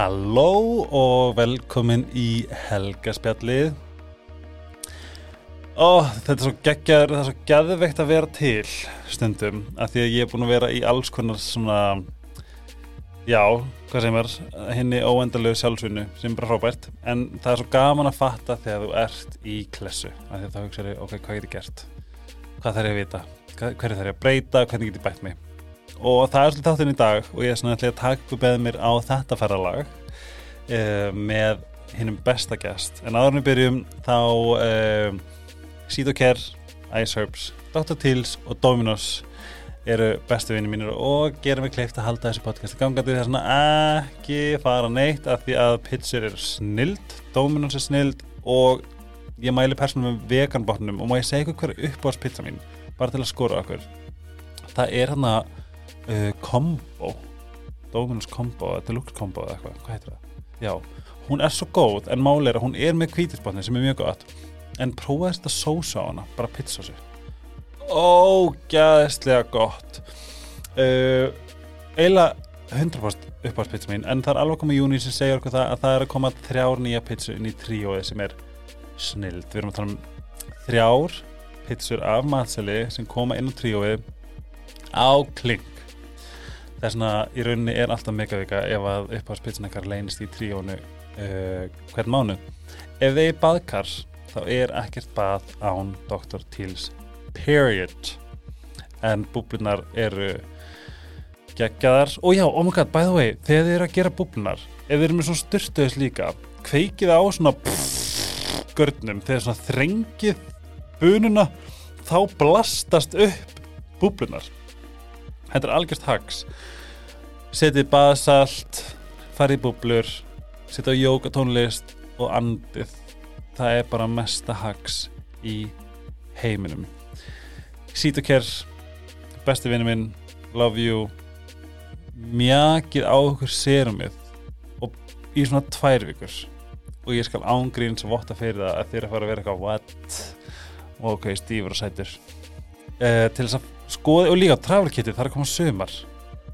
Halló og velkomin í helgaspjallið. Ó, þetta er svo geggjar, það er svo geðveikt að vera til stundum af því að ég er búin að vera í alls konar svona já, hvað sem er henni óendalegu sjálfsvinnu sem bara frábært en það er svo gaman að fatta þegar þú ert í klessu af því að þá hugsaður ok, hvað get ég gert? Hvað þarf ég að vita, Hvað- hverju þarf ég að breyta? Hvernig get ég bætt mig og það er svolítið þáttinn í dag og ég er svona ætla að taka upp með mér á þetta ferralag uh, með hinnum besta gest. En við byrjum þá uh, Sítokær, Ice Herbs Dr. Teals og Dominos eru bestu vinni mínir og gera mig kleift að halda þessu podcasti gangandi. Þess að ekki fara neitt af því að pizzur eru snild Dominos er snild og ég mæli persónum með veganbotnum og má ég segja ykkur hver er uppáðspizza mín? Bara til að skora okkur. Það er hann að uh, combo. Dominos combo, deluxe combo eða eitthvað, hvað heitir það? Já, hún er svo góð en máli er að hún er með kvítisbotni sem er mjög gott. En prófaði þetta sósa á hana, bara pizzasósu ógæðislega gott. Uh, eiginlega 100% uppáhaldspizza mín en það er alveg komið júni sem segja okkur það að það er að koma þrjár nýja pizzu inn í tríóið sem er snild, við erum að tala um þrjár pizzur af matseli sem koma inn á tríóið á kling það er svona, í rauninni er alltaf megavika ef að uppáhaldspizzan ekkar leynist í tríónu uh, hvern mánu ef er baðkar þá er ekkert bað án Dr. Teals period. En búblunar eru geggjaðar. Og já, oh my god, by the way þegar þið eru að gera búblunar ef þið eru með svona styrtuðis líka kveikið á svona görnum þegar svona þrengið bununa þá blastast upp búblunar þetta er algjörst hags setið baðsalt farið búblur setja á jókatónlist og andið. Það er bara mesta hags í heiminum. Sítokær besti vinnu minn, love you. Mjakið á okkur serumið og í svona tvær vikur. Og ég skal ángrín sem votta fyrir það að að fara að vera eitthvað what? Og ok, stífur og sætur. Uh, til þess að skoða og líka travelkitið, það er að koma sömar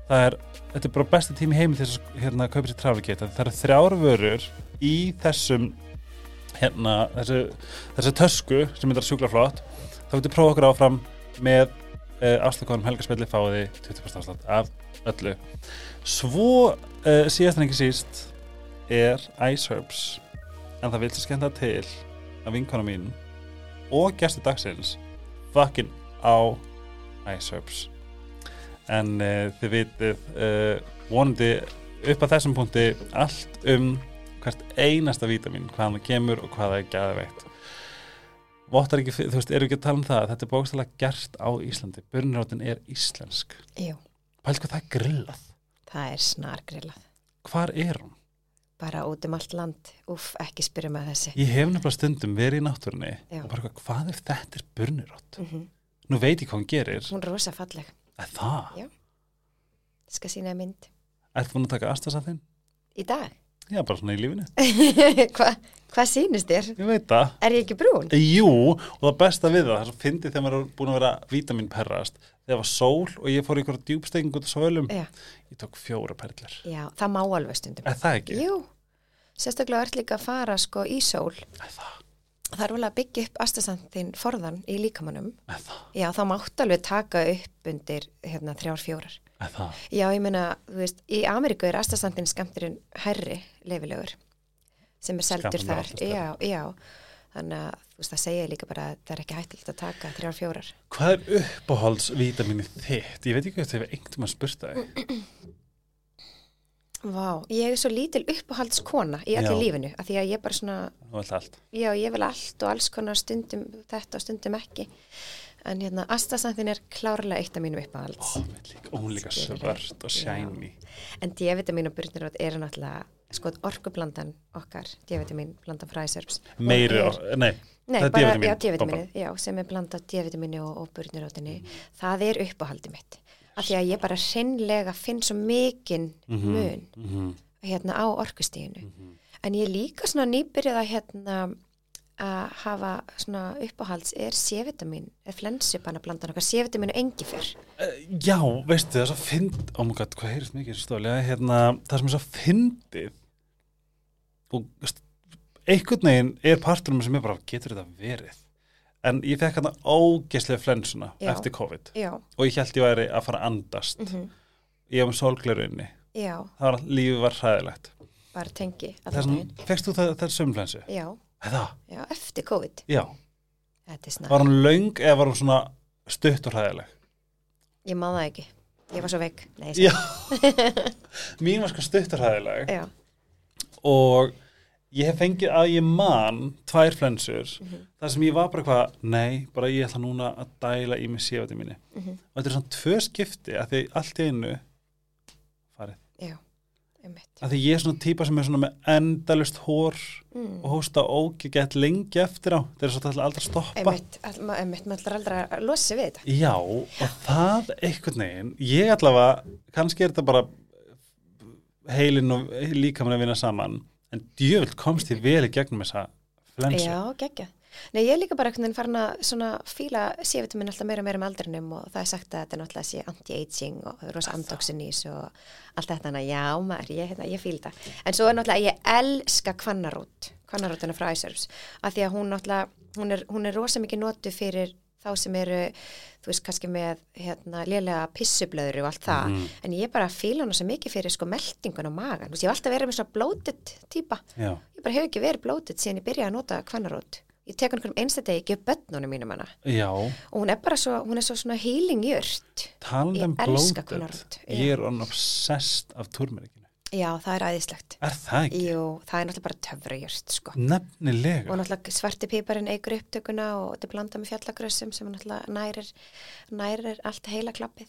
það er, þetta er bara besti tími heimi þess að hérna, kaupa sér travelkit það eru þrjár vörur í þessum hérna, þessu, þessu tösku sem er sjúkla flott. Þá getur prófa okkur áfram með uh, afslakonum helgarspilli fáiði 20% afslátt af öllu. Svo uh, síðast en ekki síst er Ice Herbs. En það vil svo skemmta til að vinkona mín og gæstu dagsins fucking á Ice Herbs en uh, þið vitið uh, vonandi upp að þessum punkti allt um hvert einasta vítamin hvaðan það kemur og hvað það er gæðveitt Vottar ekki, þú veist, eru ekki að tala um það að þetta er bókstæðlega gert á Íslandi Burnrótin er íslensk Pæl hvað það er grillað það er snargrillað. Hvar er hún? Bara út um allt land. Úff, ekki spyrja með þessi. Ég hef nefnilega stundum verið í náttúrunni Já. og bara hvað, ef þetta er burnirótt? Mm Nú veit ég hvað hún gerir Hún er rosa falleg. Er það? Já. Skal sína mynd. Ertu búin að taka astasaðinn? Í dag? Já, bara svona í lífinu Hvað hva sýnist þér? Ég veit það Er ég ekki brún? Jú, og það besta við það, það er fyndið þegar maður er búin að vera vítaminperrast þegar var sól og ég fór í ykkur djúbstekking út á svölum, Já. ég tók fjóra perlur Já, það má alveg stundum. Er það ekki? Jú. Sérstaklega að það? Er vel að byggja upp astasantin forðan í líkamannum. Já, þá mátt alveg taka upp undir hérna þrjár fjórar. Það? Já, ég meina, þú veist, í Ameríku er astasantin skemmturinn herri leifilegur sem er seldur þar. Já, já. Þannig að þú veist, það segja líka bara að það er ekki hættilegt að taka þrjár fjórar. Hvað er uppáhaldsvítaminni þitt? Ég veit ekki hvað þetta hefur einhvern veginn spurt það Vá, ég er svo lítil uppáhaldskona í allir Já. lífinu, af því að ég bara svona, já, ég vil allt og alls konar stundum þetta og stundum ekki. En hérna, astasantin er klárlega eitt af mínum uppáhalds. Ó, líka, hún líka svört og shiny En D-vitamin og burnirót eru náttúrulega, sko, orkublandan okkar, D-vitamin blandan fræsörps. Meiri, nei, Nei, það er D-vitamin, já, já, sem er blandað D-vitamini og, og burnirótinni. Það er uppáhaldi mitt. Af því að ég bara hreinlega finn svo mikinn mun Mhm. hérna á orkustíðinu. En ég líka svona nýbyrjuð að hérna að hafa svona uppáhalds er C-vitamin, er flensubanna blandan okkar, C-vitamin og engifer. Eh, Já, veistu það er svo fynd Oh my god, hvað heyrist mikið ja, hérna, Það sem er svo fyndið og einhvern veginn er parturum sem er bara, getur þetta verið en ég fekk hann ógeslega flensuna Já. eftir COVID. Já, og ég held ég væri að fara að andast. Mhm, ég hef inni já, það var, lífið var hræðilegt. Bara tengi fekst þú það, það sömflensu? Já, já, eftir COVID. Var hann löng eða var hann svona stutt og hræðileg? ég má það ekki. Ég var svo veik. Nei, mín var sko stutt og hræðileg. Og ég hef fengið að ég man tvær flensur Mhm. þar sem ég var bara eitthvað, nei, bara ég ætla núna að dæla í mig séfati mínu mhm, og þetta er svona tvö skipti að því allt í einu farið, já, að því ég er svona típa sem er svona með endalust hór mm. og hósta ógegett lengi eftir á. Það er svo þetta aldrei að stoppa. Einmitt, maður ætlar aldrei að losa við þetta. Já, og það einhvern veginn, ég allavega, kannski er þetta bara heilin og líkamann að vinna saman, en djöfult komst ég vel í gegnum þessa flensu. Já, geggja. Nei, ég er líka bara einhvern veginn farin að svona fíla C-vitamin alltaf meira og meira með aldrinum og það er sagt að þetta er náttúrulega sé anti-aging og rosa andoksinís og allt þetta, þannig að já, maður, ég, hérna, ég fíl það. En svo er náttúrulega, ég elska kvannarút, kvannarútuna frá Æsörfs, af því að hún náttúrulega, hún er, hún er rosa mikið notu fyrir þá sem eru, þú veist, kannski með hérna, lélega pissublöður og allt það, Mhm. en ég bara fíla hana svo mikið fyrir sko meldingun á magan, þú veist, ég hef alltaf verið með svona blótið típa, Já, ég bara hef ekki verið blótið síðan ég byrjaði að nota kvannarót ég tek hann hverjum einstætti ekki upp bönnunum mínum hana. Já, og hún er bara svo, hún er svo svona healing jört talandi um Ég elska já. ég er on obsessed af turmerikinu. Já, það er æðislegt Er það ekki? Jú, það er náttúrulega bara töfra jört sko. Nefnilega. og náttúrulega svarti píparinn eigur upptökuna og þetta er blandað með fjallagrössum sem náttúrulega nærir, nærir allt heila klappið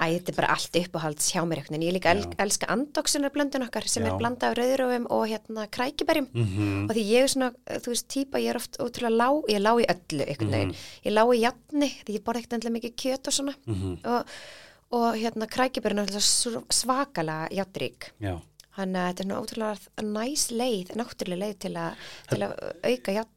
Æ, þetta er bara allt uppáhalds hjá mér einhvern veginn. Ég líka el, elska andoksunar blöndun okkar sem Já. er blandað af rauðröfum og hérna krækiberjum Mm og því ég er svona, þú veist, típa, ég er oft ótrúlega lág, ég er lág í öllu einhvern veginn, Mhm. ég er lág í jafni því ég borða ekkert endilega mikið kjöt og svona -hmm. og, og hérna krækibörn er svakalega jafnrík Já, þannig að þetta er ótrúlega næs leið, náttúrulega leið til, a, til að auka jafn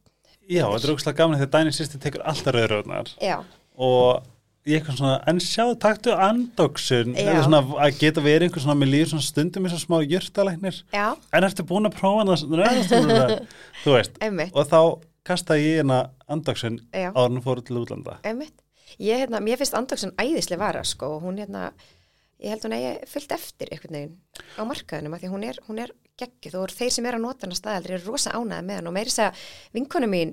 já, þetta er ógslag gaman þegar Dæni sýsti tekur alltaf rauðröðnar já, og ég eitthvað svona, en sjá, taktu andoksun, Já. eða svona að geta verið einhver svona, mér líður svona stundum eins og smá jörtalæknir, já, en ertu búin að prófa hana, þú veist, einmitt. Og þá kastaði ég hérna andoksun Já. áður en fóru til útlanda. einmitt, ég hérna, mér finnst andoksun æðislega vara, sko, og hún hérna ég held hún eigi fyllt eftir einhvern veginn á markaðinum, af því að hún er, hún er geggjuð og þeir sem er að nota hana staðaldri er rosa ánæði með hann og meiri að vinkonu mín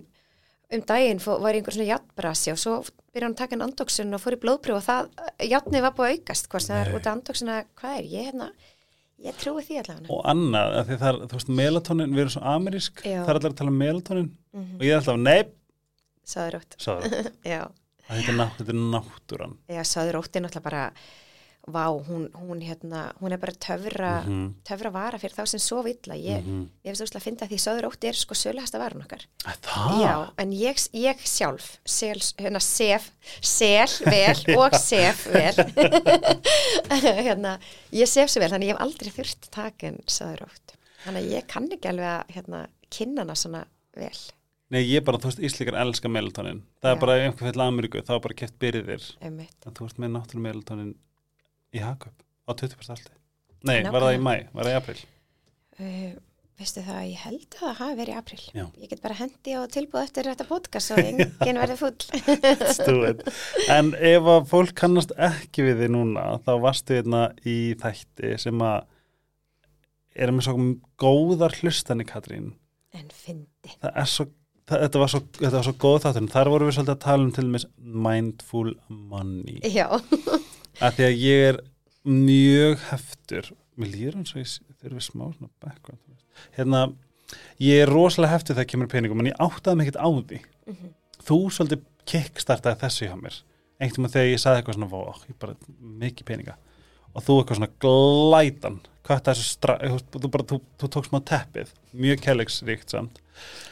um daginn fó, var einhver svona játbrasi og svo byrja hann að taka en andoksun og fór í blóðpröf og það, játnið var búið að aukast hvort það er út af andoksun að hvað er, ég hérna ég trúi því allavega. Og annað, það er, þú veist, melatonin, við erum svo amerísk, það er allir að tala um melatonin. Mhm. og ég er alltaf, nei, Sáðurótt, sagði, já, þetta er, ná, þetta er náttúran. já sáðurótt er náttúrulega bara vá, hún, hún hérna hún er bara töfra, Mhm. töfra vara fyrir þá sem svo illa, ég, Mhm. ég finnst að finna því sáðurótt er sko sölahasta varan okkar Það? Já, en ég, ég sjálf sel, hérna sef, sel vel og sef vel hérna, ég sef svo vel þannig ég hef aldrei þurft takin sáðurótt, þannig að ég kann ekki alveg að hérna, kynna hana svona vel Nei, ég bara, þú veist, Íslikar elska melatonin. Það Já. er bara ef einhver fyrir Ameríku, þá er bara keft byrðir. einmitt. En þú ert með náttúrulega melatonin í Hakup á 20% alltaf. Nei, var það í mæ, var það í april. Uh, veistu það, ég held að það hafi verið í april. Já. Ég get bara hendi á tilbúð eftir þetta podcast og enginn verði full. Stúið. En ef að fólk kannast ekki við þið núna, þá varstu hérna í þætti sem að er með svo góðar hlustani, Katrín. en fyndi. Það er svo, þetta, var svo þetta var svo góð þátturinn. Þar vorum við svolítið að tala um til dæmis mindful money. Já, Af því að ég er mjög heftur. Mér líður eins og ég þurfi smá svona background. Hérna, ég er rosalega heftur þegar kemur að peningum, en ég áttaði ekkert á því. Mhm. Þú svolítið kickstartaði þessu hjá mér. Einhvern veginn þegar ég saði eitthvað svona, "Vá, ég bara mikið peninga. Og þú eitthvað svona glætan, hvað þetta þessu stra... Þú, bara, þú, þú tók smá teppið, mjög kærleiksríkt samt.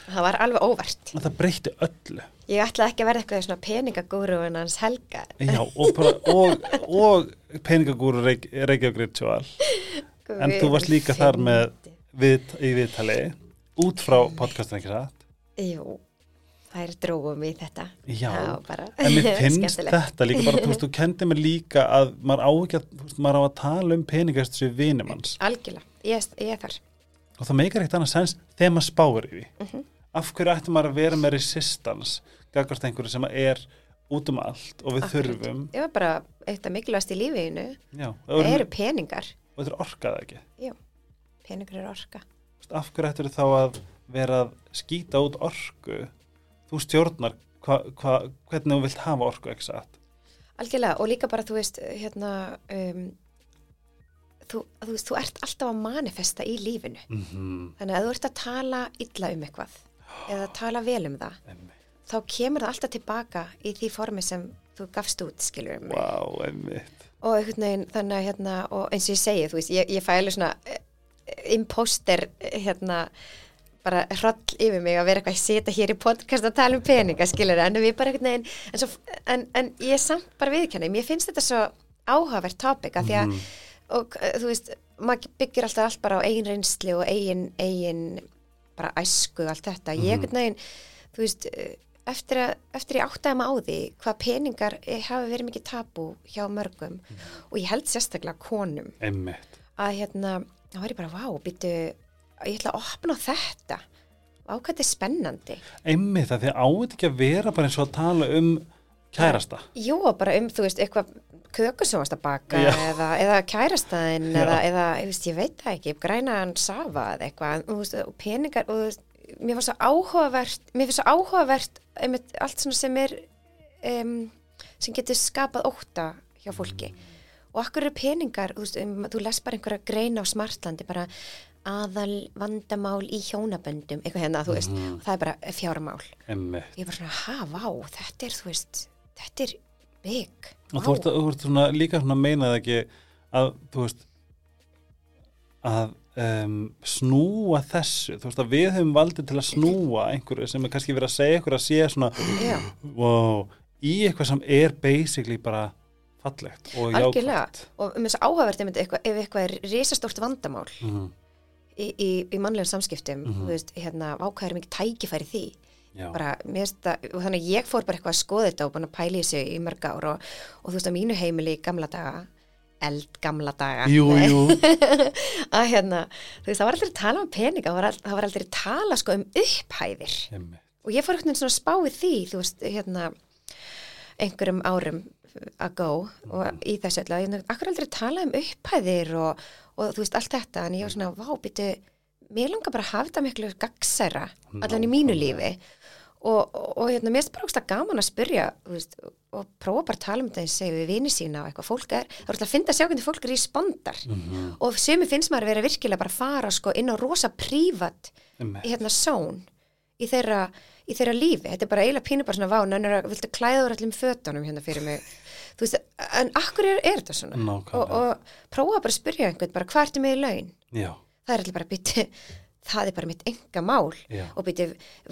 það var alveg óvart. Og það breytti öllu. Ég ætlaði ekki að verða eitthvað svona peningagúru en hans helga. Já, og, og, og peningagúru reik, Reykjavík Ritual. En þú varst líka þar með- við, í viðtali út frá podcastin ekki satt. Jú, það er dróum í þetta. Já, en mér finnst þetta líka bara, þú veist, þú kendi mér líka að maður á ekki að, þú veist, maður á að tala um peningast sem vinum hans. Algjörlega, ég, ég þar. og það meikar eitt annað sens þegar maður spáir í því Mhm. af hverju ættum maður að vera með resistance gagvart einhverju sem er út um allt og við Akkurat. þurfum Ég var bara eitt af mikilvægast í lífiðinu já, Það eru, peningar og þetta er orkað ekki Peningar eru orka af hverju ættur þá að vera að skýta út orku þú stjórnar hva, hva, hvernig þú vilt hafa orku satt? Algjörlega og líka bara þú veist hérna um, þú, þú veist, þú ert alltaf að manifesta í lífinu. Mm -hmm. þannig að þú ert að tala illa um eitthvað eða tala vel um það þá kemur það alltaf tilbaka í því formi sem þú gafst út skilur mig. Wow, og einhvern veginn þannig að hérna og eins og ég segi þú veist, ég, ég fæ alveg svona eh, imposter eh, hérna bara hroll yfir mig að vera eitthvað að setja hér í podcast að tala um peninga skilur en við bara einhvern veginn en, svo, en, en ég samt bara viðkennið mér finnst þetta svo áhugavert topic að því að Mhm. og eh, þú veist, maður byggir alltaf allt bara á eigin reynsli og eigin, eigin bara æsku og allt þetta ég Mhm. einhvern veginn, þú veist eftir að, eftir ég áttaði maður á því hvað peningar eh, hafi verið mikið tabu hjá mörgum Mhm. og ég held sérstaklega konum einmitt að hérna, þá var ég bara, vá, býtu ég ætla að opna þetta. Á hvað þetta er spennandi. Einmitt að því áður ekki að vera bara eins og að tala um kærasta? Jú, og bara um, þú veist, eitthvað köku sem varst að baka eða, eða kærastæðin Já. eða, eða ég, veist, ég veit það ekki, grænaðan safa eða eitthvað, veist, og peningar og veist, mér var svo áhugavert mér finnst svo áhugavert einmitt, allt sem er um, sem getur skapað ótta hjá fólki. Og akkur eru peningar, þú veist, um, þú les bara einhverja greina á smartlandi bara aðal vandamál í hjónaböndum. Eitthvað hérna, þú veist, Mhm. og það er bara fjármál. Einmitt. Ég er bara svona, ha, vá, þetta er, þú veist, þetta er big. og þú ert, þú ert svona, líka svona meinað ekki að þú veist að um, snúa þessu. Þú veist að við höfum valdið til að snúa einhverju sem er kannski verið að segja einhverju að sé svona Já, wow, í eitthvað sem er basically bara fallegt og jákvæmt og um þess að eitthvað, ef eitthvað er risastórt vandamál. Mm í, í, í mannlegum samskiptum, Mhm. þú veist, hérna, ákvæður mikið tækifæri því. Bara, mér finnst það, og þannig að ég fór bara eitthvað að skoða þetta og búin að pæla í þessu í mörg ár og, og þú veist, á mínu heimili í gamla daga, eld gamla daga, jú, jú að hérna, veist, það var aldrei að tala um peninga, það var, al- það var aldrei að tala sko um upphæðir. einmitt. og ég fór veginn svona að spá í því þú veist, hérna einhverjum árum ago og í þessu öllu, að ég akkur aldrei tala um upphæðir og, og þú veist allt þetta, en ég var svona, vá, býtu mér langar bara að hafa þetta miklu gagsæra allan í mínu lífi. Og, og, og hérna, mér finnst bara ógst að gaman að spyrja veist, og prófa bara að tala um þetta og segja við vini sína og eitthvað fólk er, það er alltaf að finna að sjá hvernig fólk er í spondar Mhm. og sumi finnst maður að vera virkilega bara að fara sko inn á rosa prívat einmitt. hérna són í þeirra, í þeirra lífi. Þetta er bara eiginlega pínu bara svona vá, nönnur að viltu klæða úr allum fötunum hérna fyrir mig þú veist, en akkur er, er þetta svona? Og, Nákvæmlega. og prófa bara að spyrja einhvern bara hvað ertu með í laun? Já, það er allir bara bytti það er bara mitt enga mál já. Og bytti,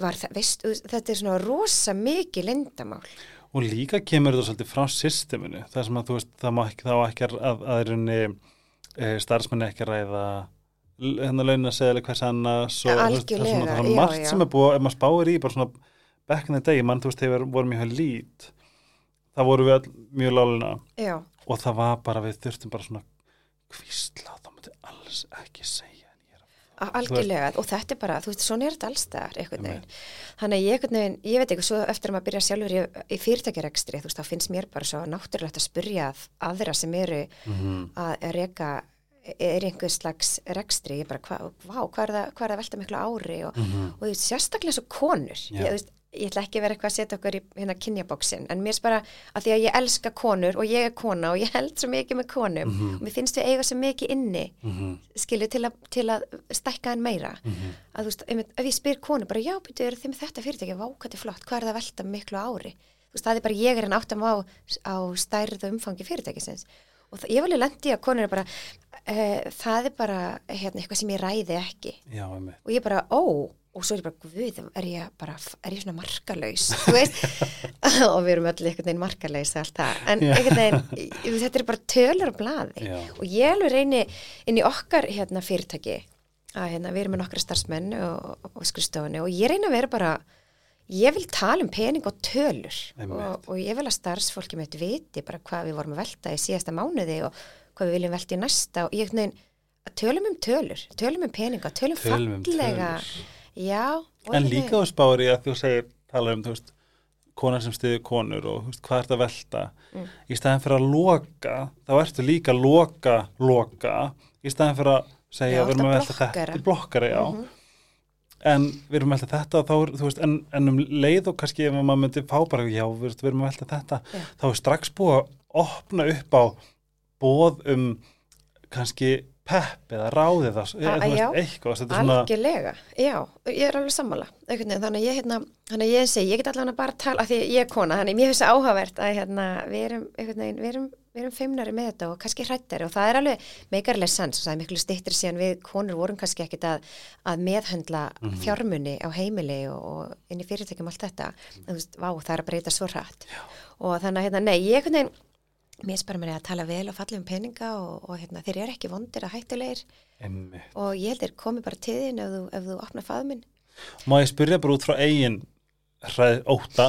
var það, veist, þú veist, þetta er svona rosa mikið lindamál Og líka kemur þetta svolítið frá systeminu, það sem að þú veist, það má ekki, það ekki að, að, að runni, e, starfsmenni ekki að ræða l- hérna launa segja hvers annars og Ja, veist, það er svona, já, margt já. sem er búið, ef maður spáir í bara svona back in the day, mann þú veist, þegar vorum mjög lít, það voru við all mjög láluna já, og það var bara, við þurftum bara svona kvísla, það mátti alls ekki segja algjörlega. Og þetta er bara, þú veist, svona er þetta allstaðar einhvern veginn, þannig að ég einhvern veginn ég veit ekki, svo eftir að maður byrja sjálfur í, í fyrirtækjarekstri, þú veist, þá finnst mér bara svo náttúrulegt að spyrja að aðra sem eru Mhm. að reka er einhver slags rekstri. Ég bara, hva, vá, hvað er það, hvað er það að velta miklu ári og, Mhm. og þú veist, sérstaklega svo konur. Já. ég, þú veist, ég ætla ekki að vera eitthvað að setja okkur í hérna kynjabóksin, en mér er bara að því að ég elska konur og ég er kona og ég held svo mikið með konum Mhm. og mér finnst við eiga svo mikið inni Mhm. skilju til, til að stækka en meira Mhm. að þú veist, ef ég spyr konu bara já, eru þið með þetta fyrirtæki, vá, hvað þetta er flott hvað er það að velta miklu ári þú veist, það er bara ég er en áttam á, á stærð og umfangi fyrirtækisins og það, ég var alveg lendi að konur er bara uh, það er bara hérna, eitthvað sem ég ræði ekki. Já, og ég bara, ó, og svo er ég bara guð, er ég bara, er ég svona veist, og við erum öll einhvern veginn og það. En veginn, þetta er bara tölur á blaði. Já. og ég alveg reyni inn í okkar hérna fyrirtæki að hérna, við erum með nokkra starfsmenn og, og, og skrifstofunni og ég reyni að vera bara ég vil tala um pening og tölur og, og ég vil að starfsfólki mitt viti bara hvað við vorum að velta í síðasta mánuði og hvað við viljum velta í næsta og ég, nein, tölum um tölur, tölum um peninga, tölum, Tölum um fallega. tölur. Já. En líka á spári að þú segir, tala um, þú veist, konar sem stiður konur og veist, hvað ert að velta. Mm. Í staðin fyrir að loka, þá ertu líka að loka, loka, í staðin fyrir að segja, Já, erum ertu að að velta þetta, blokkara, já. Mhm. En við erum að velta þetta þá er, veist, en, en um leið og kannski ef maður myndi fá bara, já, við, erum að velta þetta, Já. þá er strax búið að opna upp á bóð um kannski pepp eða ráð eða A- eða, þú já. veist, eitthvað, Algjörlega, já, ég er alveg sammála þannig að ég, hérna, þannig að ég segi, ég get allavega bara að tala, því ég er kona þannig að mér finnst það áhugavert að hérna, við erum við erum, við erum feimnari með þetta og kannski hrættari og það er alveg meikarlega sens og það er miklu stýttir síðan við konur vorum kannski ekkit að, að meðhendla fjármunni á heimili og, og inn í fyrirtækjum allt þetta, en þú veist, vá, það er að breyta svo hrætt og þannig að, hérna, nei, ég einhvern veginn mér spara mér að tala vel og falla um peninga og, og hérna, þeir eru ekki vondir að hættulegir. Og ég held þeir komi bara til þín ef þú, ef þú opnar faðminn Má ég spyrja bara út frá eigin hræð, óta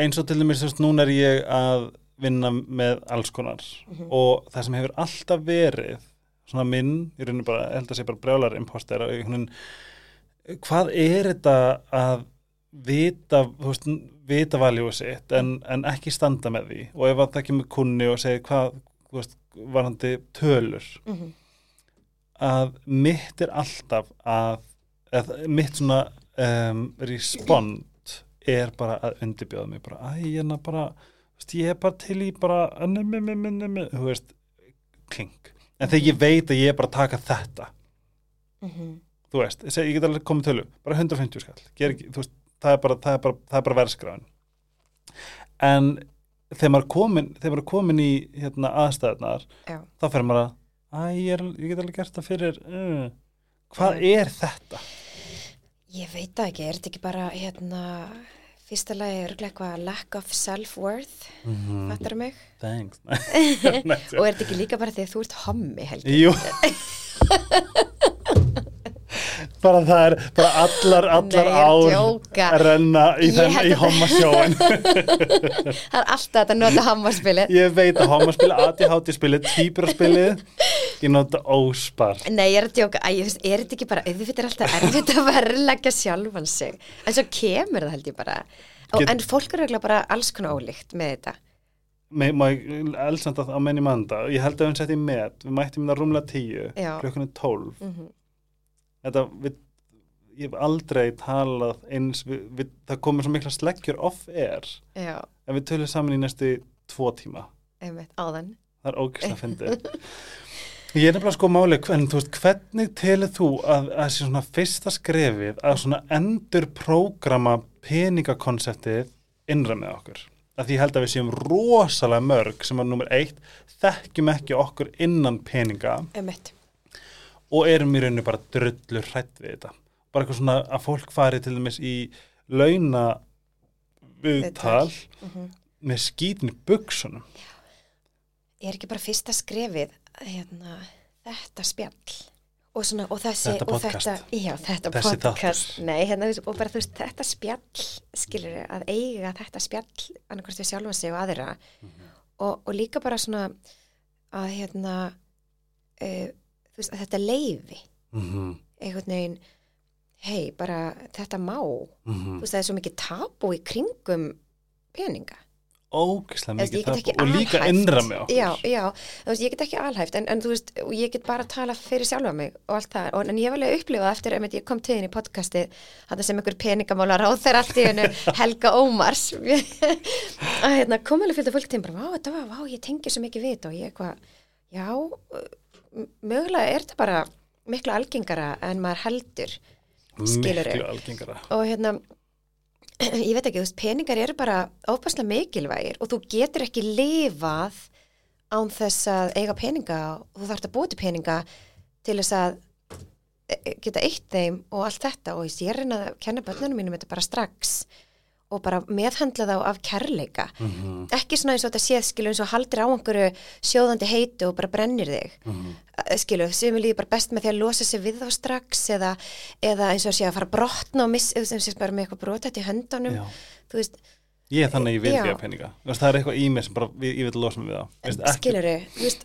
eins og til dæmis, núna er ég að vinna með alls konar og það sem hefur alltaf verið svona minn, ég raunir bara ég held að sé bara brjálar imposter hvað er þetta að vita, þú veist, vita valjóðu sitt en, en ekki standa með því og ef að það kemur kunni og segir hvað, þú veist, varandi tölur mm -hmm. að mitt er alltaf að, að mitt svona um, respond er bara að undirbjóða mig bara, æ, hérna bara þú veist, ég er bara til í bara þú veist kling, en þegar ég veit að ég er bara að taka þetta, þú veist ég, ég get alveg komið tölu, bara 150 skall Ger veist, það er bara, bara, bara verðskráin en þegar maður er komin, komin í hérna, aðstæðnar Já. þá fer maður að Æ, ég, er, ég get alveg gert það fyrir uh, hvað er þetta? Ég veit það ekki, er þetta ekki bara hérna, fyrsta lagi er eitthvað lack of self-worth, Mm fattar mig? Thanks Og er þetta ekki líka bara því að þú ert hommi, Helgi? Jú bara það er bara allar, allar ár renna í, í hommasjóin Það er alltaf þetta nota hammarspilið. ég veit að hommaspili, ADHD-spilið týpuraspilið ég nota óspar. Nei, ég er að djóka, Æ, ég er þetta ekki bara, auðvitað er alltaf erfitt að verðleggja sjálfan sig. En svo kemur það held ég bara. Get- En fólk eru bara alls konar ólíkt með þetta. Má- ég elsamt að á menni manda? Ég held að við setjum með, við mættum það rúmlega tíu. Er tólf. Mm þetta, við, ég hef aldrei talað eins, við, við, það komur svo mikla sleggjur off-air Já, en við tölum saman í næstu tvo tíma. Einmitt, það er ógæslega að fyndi ég er nefnilega sko máli en þú veist, hvernig telur þú að að sé svona fyrsta skrefið að svona endur prógrama peningakonseptið innra með okkur? Að því held að við séum rosalega mörg sem er nummer eitt, þekkjum ekki okkur innan peninga. Einmitt. Og erum í rauninu bara drullur hrætt við þetta. Bara eitthvað svona að fólk fari til dæmis í launa viðtal Mhm. með skítin í buksunum. er ekki bara fyrsta skrefið hérna, þetta spjall og, svona, og þessi Þetta og podcast. þetta, já, þetta podcast. Nei, hérna, og bara þú veist, þetta spjall skilur að eiga þetta spjall annarkvæmst við sjálfa sig og aðra og, og líka bara svona að hérna uh, veist, þetta leifi Mm -hmm. einhvern veginn hei, bara þetta má. Mm þú veist, það er svo mikið tabu í kringum peninga. Ógislega mikið það og líka innra með okkur. já, já, þú veist, ég get ekki alhæft en, en þú veist, ég get bara að tala fyrir sjálfa mig og allt það, og, en ég hef alveg upplifað eftir að ég kom til þín í podcasti þetta sem einhver peningamálar á þeir allt í hennu Helga Ómars. Að hérna, kom alveg fyrir fólk til bara, vá, þetta var, vá, ég tengi svo mikið þetta. Og ég eitthvað, já mögulega er þetta bara miklu algengara en maður heldur skilurðu. Miklu algengara. og hérna ég veit ekki, þú veist, peningar eru bara ofbærslega mikilvægir og þú getur ekki lifað án þess að eiga peninga og þú þarfst að búa til peninga til þess að e- geta eitt þeim og allt þetta og ég reyna að kenna börnunum mínum þetta bara strax og bara meðhandla þá af kærleika Mm ekki svona eins og þetta séð skilu eins og haldir á einhverju sjóðandi heitu og bara brennir þig -hmm. Eh, skilu, sem er líka bara best með því að losa sig við þá strax eða, eða eins og sé að fara að brotna og missa, sem sé bara með eitthvað brotat í höndunum Já. þú veist, Ég er þannig að ég vil Já. gefa peninga. Það er eitthvað í mér sem bara, ég, ég vil losa mig við það. Ekki- skiluru þú veist,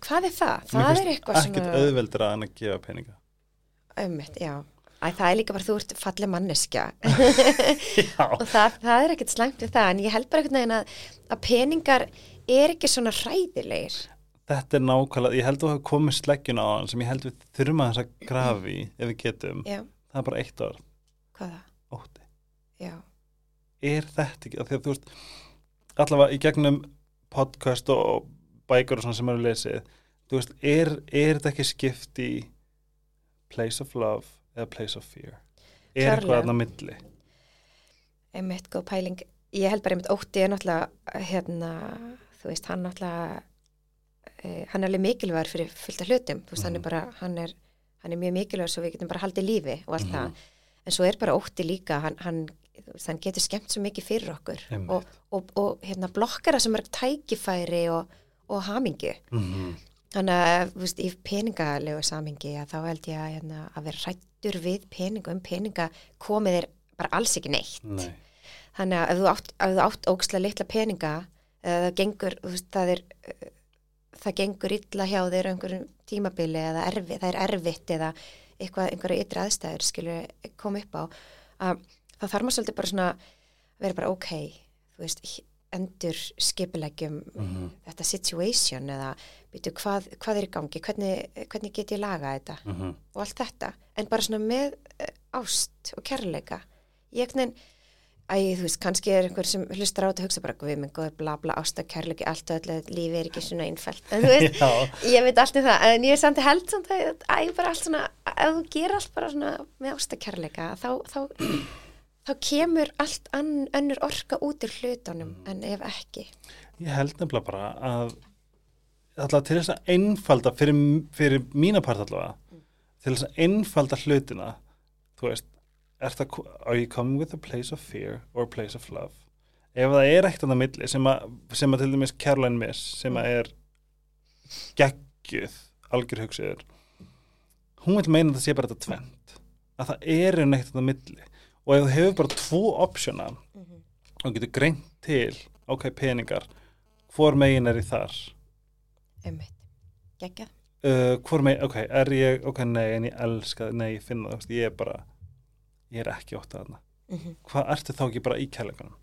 hvað er það? Það er eitthvað ekkert svona auðveldra en að gefa peninga Ömmit, já. Æ, það er líka bara þú ert falleg manneskja. Já, og það, það er ekkert slæmt við það en ég held bara einhvern veginn að, að peningar er ekki svona hræðilegir. Þetta er nákvæmlega ég held að þú hefur komið sleggjun á hann sem ég held við þurfum að þess að grafi ef við getum, Já, það er bara eitt orð hvað það? ótti, Já, er þetta ekki af því að þú veist, allavega í gegnum podcast og bækur og svona sem eru lesið, þú veist er, er þetta ekki skipt í place of love eða place of fear. Er Klárlega. eitthvað þarna á milli? Einmitt góð pæling. Ég held bara einmitt ótti er náttúrulega hérna, þú veist, hann náttúrulega eh, hann er alveg mikilvægur fyrir fullt af hlutum, þú veist, hann er Mhm. bara hann er, hann er mjög mikilvægur svo við getum bara haldið lífi og allt Mhm. það, en svo er bara ótti líka hann, hann, hann getur skemmt svo mikið fyrir okkur og, og, og hérna blokkara sem er tækifæri og, og hamingi mm Þannig að, veist, í peningalegu samingi að þá held ég að, hérna, að vera hrættur við peninga, um peninga komið er bara alls ekki neitt. Nei, Þannig að ef þú átt, ef þú átt ókslega litla peninga, það gengur, veist, það er, eh, það gengur illa hjá þér á einhverjum tímabili eða erfi, það er erfitt eða eitthvað, einhverja ytri aðstæður skilur koma upp á, að það þarf maður svolítið bara svona að vera bara ok, þú veist, endur skipulegjum Mhm. þetta situation eða byrju, hvað, hvað er í gangi, hvernig, hvernig get ég laga þetta? Mm og allt þetta. En bara svona með eh, ást og kærleika. Ég ekkert Æ, þú veist, kannski er einhver sem hlustar á þetta og hugsa bara, við minn góði bla bla ásta kærleiki, allt og öllu, lífi er ekki svona einfælt. En þú veist, ég veit allt um það. En ég er samt held samt að æ, bara allt svona, ef þú gerir allt bara svona með ásta kærleika, þá, þá þá kemur allt ann, önnur orka út úr hlutunum en ef ekki? Ég held nefnilega bara að allavega til þess að einfalda fyrir, fyrir mína part allavega til þess að einfalda hlutina þú veist, er það are you coming with a place of fear or a place of love? Ef það er eitt annað milli sem að, sem að til dæmis Caroline Miss sem að er geggjuð algjör hugsiður hún vil meina að það sé bara þetta tvent að það er einn eitt annað milli og ef þú hefur bara tvo optiona og getur greint til ok, peningar hvor megin er í þar? Einmitt, geggjað. Uh, hvor megin, ok, er ég ok, nei, en ég elska, nei, ég finna það ég er bara, ég er ekki óttað þarna. Mm hvað ertu þá ekki bara í kærleikunum?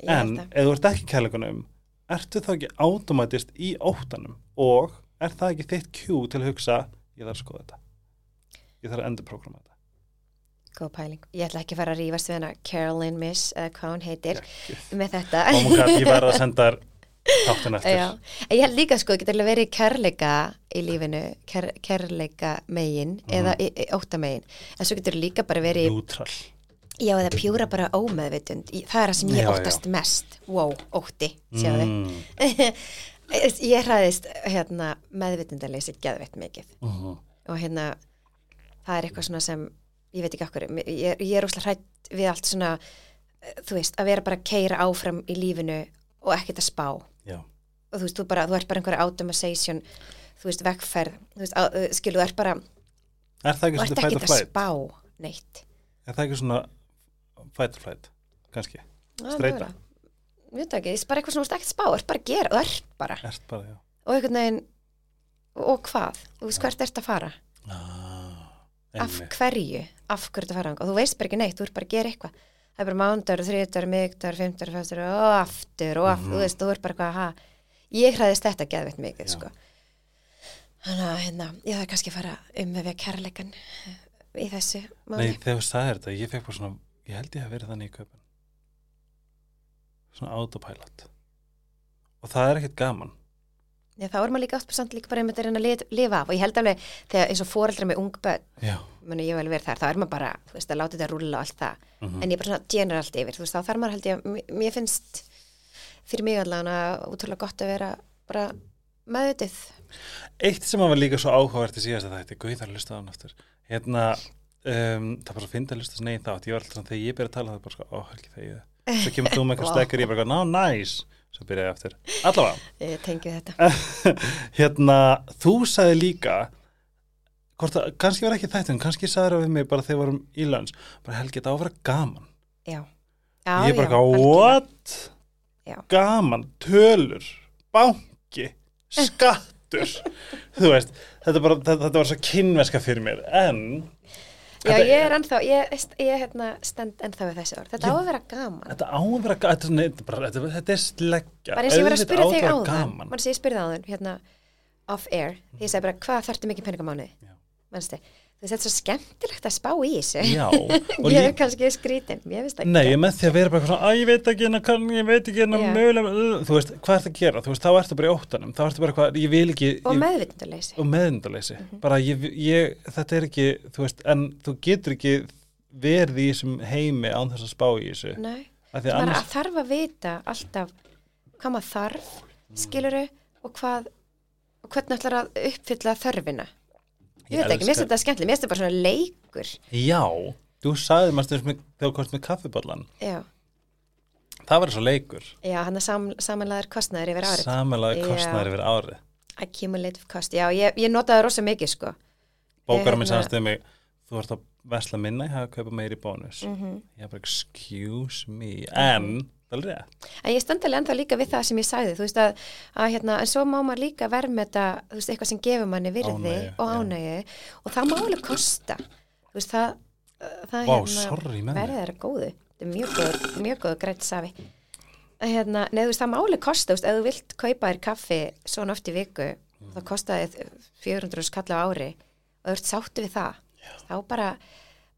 Ég en að ef þú ert ekki í kærleikunum ertu þá ekki automatist í óttanum? Og er það ekki þitt kjú til að hugsa, ég þarf að skoða þetta. Ég þarf að endur prógrama þetta Góð pæling. Ég ætla ekki að fara að rífast við hana Caroline Miss, eða hvað hún heitir, Geggjuð. með þetta. oh my god, ég verð að senda þér þáttin eftir Já, ég held líka sko, getur alveg verið kærleika í lífinu, kær, kærleika megin Mhm. eða í, í, ótta megin. En svo getur líka bara verið, neutral já, eða pjúra bara ómeðvitund. Það er það sem ég Já, já. óttast mest. Wow, ótti, sjáðu. mm. ég hræðist hérna, meðvitundaleysi geðveitt mikið. uh Og hérna, það er eitthvað svona sem, ég veit ekki okkur, ég, ég er óslega hrætt við allt svona, eh, þú veist, að vera bara að keira áfram í lífinu og ekkert að spá. já, og þú veist, þú, bara, þú ert bara einhverja automation þú veist, vegferð þú veist, á, uh, skilu, þú ert bara er þú ert or að flight? spá neitt. Er það ekki svona fight or flight kannski, Streita. Ég veit ekki, það er bara eitthvað svona, þú ert ekki að spá, þú ert bara að gera, þú ert bara. Ert bara, já. Og einhvern veginn, og hvað? Þú veist, hvert ert að fara, ah, af hverju af hverju að fara, og þú veist bara ekki neitt þú ert bara að gera eitthvað, það er bara mándagur þriðdagur, miðdagur, fimmdagur, festur og aftur og aftur, Mhm. þú veist, þú ert bara eitthvað ha, ég hræðist þetta geðveitt mikið, Já. sko. Þannig að, hérna, ég þarf kannski að fara um með við kærleikan í þessu máli. Nei, þegar þú sagðir þetta, ég fekk bara svona ég held ég að verið þannig í köpun svona autopilot. Og það er ekkert gaman. Já, þá er maður líka oft samt líka bara einmitt að reyna að lifa af. Og ég held alveg þegar eins og foreldra með ung meni ég vel verið þar, þá er maður bara, þú veist, að láta þetta rúlla og allt það, Mhm. en ég er bara svona generalt yfir, þú veist, þá þarf maður held ég, að- mér- finnst fyrir mig allavega útrúlega gott að vera bara meðvitið. eitt sem var líka svo áhugavert í síðast að þetta, guð þar að lusta á hann aftur hérna, um, það svo fyndi að lusta snei þátt, ég var alltaf svona, þegar ég byrja að tala það er bara sko, ó, helgi þegið svo kemur þú með eitthvað Vá. stekkar, ég bara, ná, næs svo byrja ég aftur, allavega Ég tengi þetta. hérna, þú sagði líka hvort að, kannski var ekki þetta en kannski sagði það við mig bara þegar við vorum í lönns bara helgi, þetta á að vera gaman Já. Já, ég er bara já, what? Já. gaman, tölur banki, skattur þú veist, þetta, bara, þetta, þetta var svo kynveska fyrir mér en Já, Þetta- ég er ennþá, ég, ég hérna, stend ennþá við þessi orð. Þetta á að vera gaman. þetta á að vera ga- þetta, þetta, er bara- sleggja Bara eins og ég var að spyrja á þig vera áðan, gaman. mann sé ég spyrja áðan, hérna, off air, því ég segi bara, hvað þarftu mikið peningamánuði? Já. Veist, þetta er svo skemmtilegt að spá í þessu. Já, ég er kannski skrítin, ég veist ekki. Nei, ég með því að vera bara svona, að ég veit ekki hérna, kann, ég veit ekki hérna, mögulega, þú veist, hvað ertu að gera, þú veist, þá ertu bara í óttanum, þá ertu bara eitthvað, ég vil ekki, Og ég, meðvitundaleysi. og meðundaleysi, bara ég, ég, þetta er ekki, þú veist, en þú getur ekki verið í þessum heimi án þess að spá í þessu, Nei, af því að bara annars, að þarf að vita alltaf hvað maður þarf, skiluru, og hvað, og þörfina. Ég, veit ekki, mér finnst þetta skemmtileg, mér finnst þetta bara svona leikur. Já, þú sagði maður stundum þegar þú komst með kaffiballan, Já, það var svo leikur, já, hann er sam, samanlegaður kostnæður yfir árið. samanlega Já. kostnæður yfir árið. Accumulative cost, já, ég, ég notaði rosa mikið, sko. Bókarum minn sagðist við mig, þú ert að vesla minna, ég hafa að kaupa meiri bónus. Mm Ég er bara, excuse me, en, alveg rétt. En ég stöndilega ennþá líka við það sem ég sagði, þú veist að, að hérna, en svo má maður líka verðmeta, þú veist, eitthvað sem gefur manni virði Ánægju, og já. ánægju og það má alveg kosta, þú veist, það, það Vá, sorry með mig. verðið er góðu, þetta er mjög góð, mjög góð grænt safi. Hérna, nei, þú veist, það má alveg kosta, þú veist, ef þú vilt kaupa þér kaffi svona oft í viku, Mm. þá kostaði 400 skall á ári og þú ert sáttu við það, þá bara,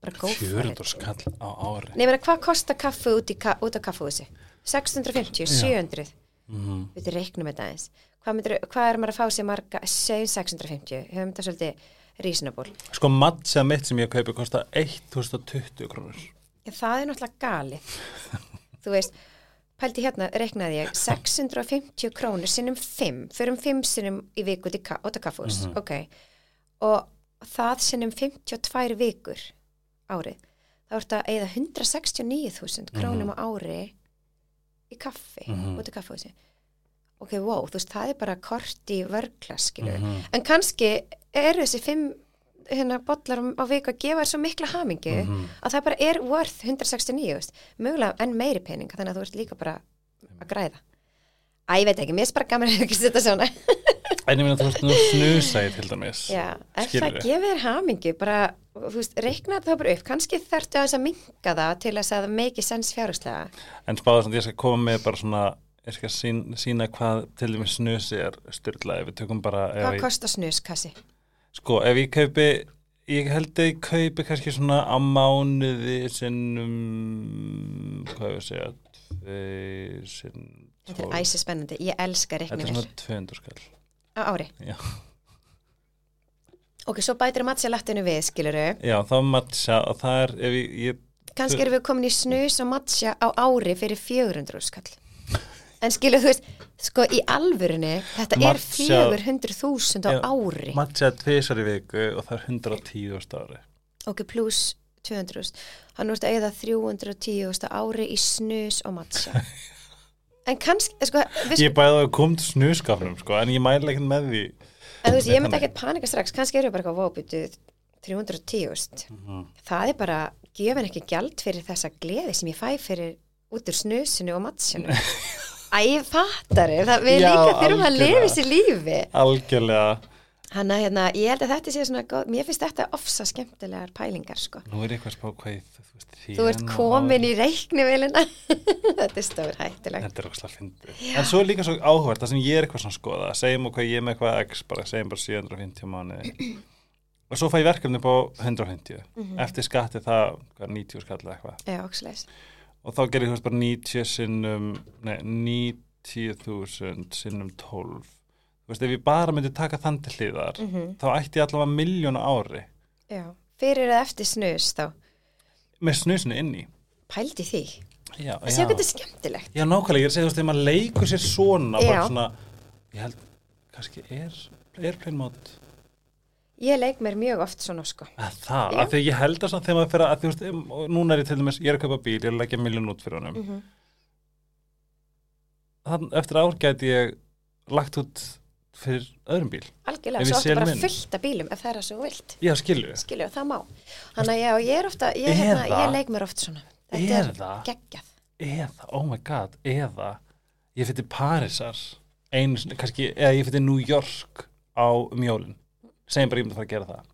bara it. 400 skall á ári. Nei, menn, hvað kostar kaffi út, í, út á kaffahúsi? 650, 700 Mm við reiknum þetta eins hvað, myndir, hvað er maður að fá sér marga? Segjum 650, höfum þetta svolítið reasonable, Sko mattsja mitt sem ég kaupi kostar 1020 krónur. Já, það er náttúrulega galið. Þú veist pældi hérna, reiknaði ég 650 krónur sinnum 5 fyrir um 5 sinnum í viku út á kaffús Mhm. ok, og það sinnum 52 vikur árið, þá ertu að eigða 169.000 krónum á ári í kaffi Mhm. út í kaffúsi ok, wow, þú veist, það er bara kort í vörglas, skilur Mhm. en kannski eru þessi 5 hérna bollar á- viku að gefa þér svo mikla hamingu Mhm. að það bara er worth 169 veist, mögulega enn meiri pening þannig að þú ert líka bara að græða Æ, ég veit ekki, mér er bara gaman að ekki þetta svona En ég meina þú veist nú snusa ég til dæmis. Já, ef það gefur þér hamingu bara, þú veist, reikna það bara upp kannski þarftu aðeins að minka það til þess að það make sense fjárhúslega En spáða svona, ég skal koma með bara svona, ég skal sín, sína hvað til dæmis snusi er styrla. Ef við tökum bara, Hvað kostar snuskassi? sko, ef ég kaupi, ég held að ég kaupi kannski svona á mánuði sinnum, hvað ég að segja, tveir sinn, Þetta er æsi spennandi, ég elska Þetta er svona 200 skall. Á ári. Já. Ok, svo bætir matja lattinu við, skiluru Já, þá matcha og það er, ef ég, ég kannski erum við komin í snus og matcha á ári fyrir 400 skall en skilu þú veist sko í alvörunni, þetta er Matcha- 400.000 á Já, ári. Matcha tvisar í viku og það er 110 ári. ok, pluss 200 hann úrst að eða 310 á ári í snus og matcha en kannski, sko við, Ég bæði að kom til snuskafnum, sko, en ég mæla ekki með því. en þú veist, ég myndi ekkert panika strax kannski við bara eitthvað vóputu 310 Mhm. það er bara gefin ekki gjald fyrir þessa gleði sem ég fæ fyrir út úr snusinu og matchinu Æ, fattar það, við Já, líka þurfum að lifa þessi lífi Algjörlega. Hanna, hérna, ég held að þetta sé svona góð, mér finnst þetta ofsa skemmtilegar pælingar, sko. Nú er eitthvað að spá hvað ég, þú veist, Þú ert komin í reiknivélina. þetta er stór hættulegt. Þetta er okkur slag fyndið. En svo er líka svo áhugvært, það sem ég er eitthvað svona að skoða, segjum okkur ég er með eitthvað x, bara segjum bara 750 mánuði. Og svo fæ ég verkefni upp á 150. Mhm. Eftir skatti það, hvað, 90 skall eða eitthvað. Já, oksleis. Og þá gerir þú veist, bara 90 sinnum, nei, 90.000 sinnum 12. Þú veist, ef ég bara myndi taka þann til hliðar, Mm þá ætti ég allavega miljón á ári Já, fyrir eða eftir snus þá. með snusinu inni. Pældi því. Já, Það sé hvað þetta er skemmtilegt. Já, nákvæmlega, ég er að segja þú veist, þegar maður leikur sér svona, bara svona, ég held, kannski er, airplane mode, Ég leik mér mjög oft svona, sko. að það, að því ég held að svona þegar maður fyrir að, þú veist, núna er ég til dæmis, ég er að kaupa bíl, ég er að leggja miljón út fyrir honum, Mm þann, eftir ár gæti ég lagt út fyrir öðrum bíl. Algjörlega, svo áttu bara minn. fullt af bílum ef það er að svo vilt. Já, skilju, Skilju, það má. Þannig að já, ég er ofta, ég, hérna, Eða- ég leik mér oft svona. Þetta er geggjað. eða, oh my god, eða, ég fyrir Parísar, einu, kannski, eða ég fyrir New York á mjólin segjum bara ég myndi að fara að gera það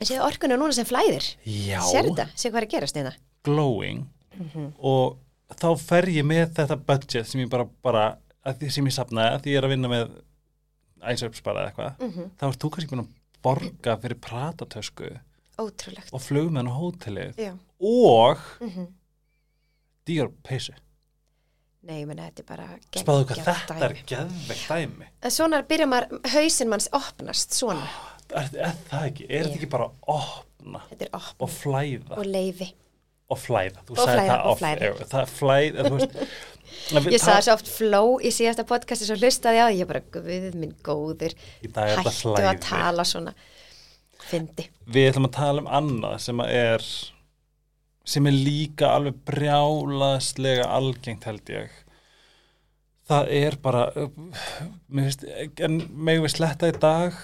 En séu orkunum núna sem flæðir. Já, Sér þetta? Séu hvað er að gerast hérna? glowing og þá fer ég með þetta budget sem ég bara, bara sem ég sapnaði, að því ég er að vinna með æsöps bara eða eitthvað Mm þá ert þú kannski búin að borga fyrir pratatösku Ótrúlegt. og flug með hann á hótelið Já. og Mm dýr peysu Nei, ég menna, þetta er bara spáðu hvað þetta er dæmi. geðvegt dæmi En svona byrja maður, hausinn manns opnast, svona. er, er það ekki, er þetta ekki bara opna Þetta er og flæða og leifi. Flæða, þú sagði það ef- það þú veist. Ég sagði svo oft flow í síðasta podcasti svo hlustaði á því, ég bara, guð minn góður, er þetta hættu að tala svona. Fyndi. við ætlum að tala um annað sem er sem er líka alveg brjálaslega algengt held ég. Það er bara uh, mér finnst, en megum við sletta í dag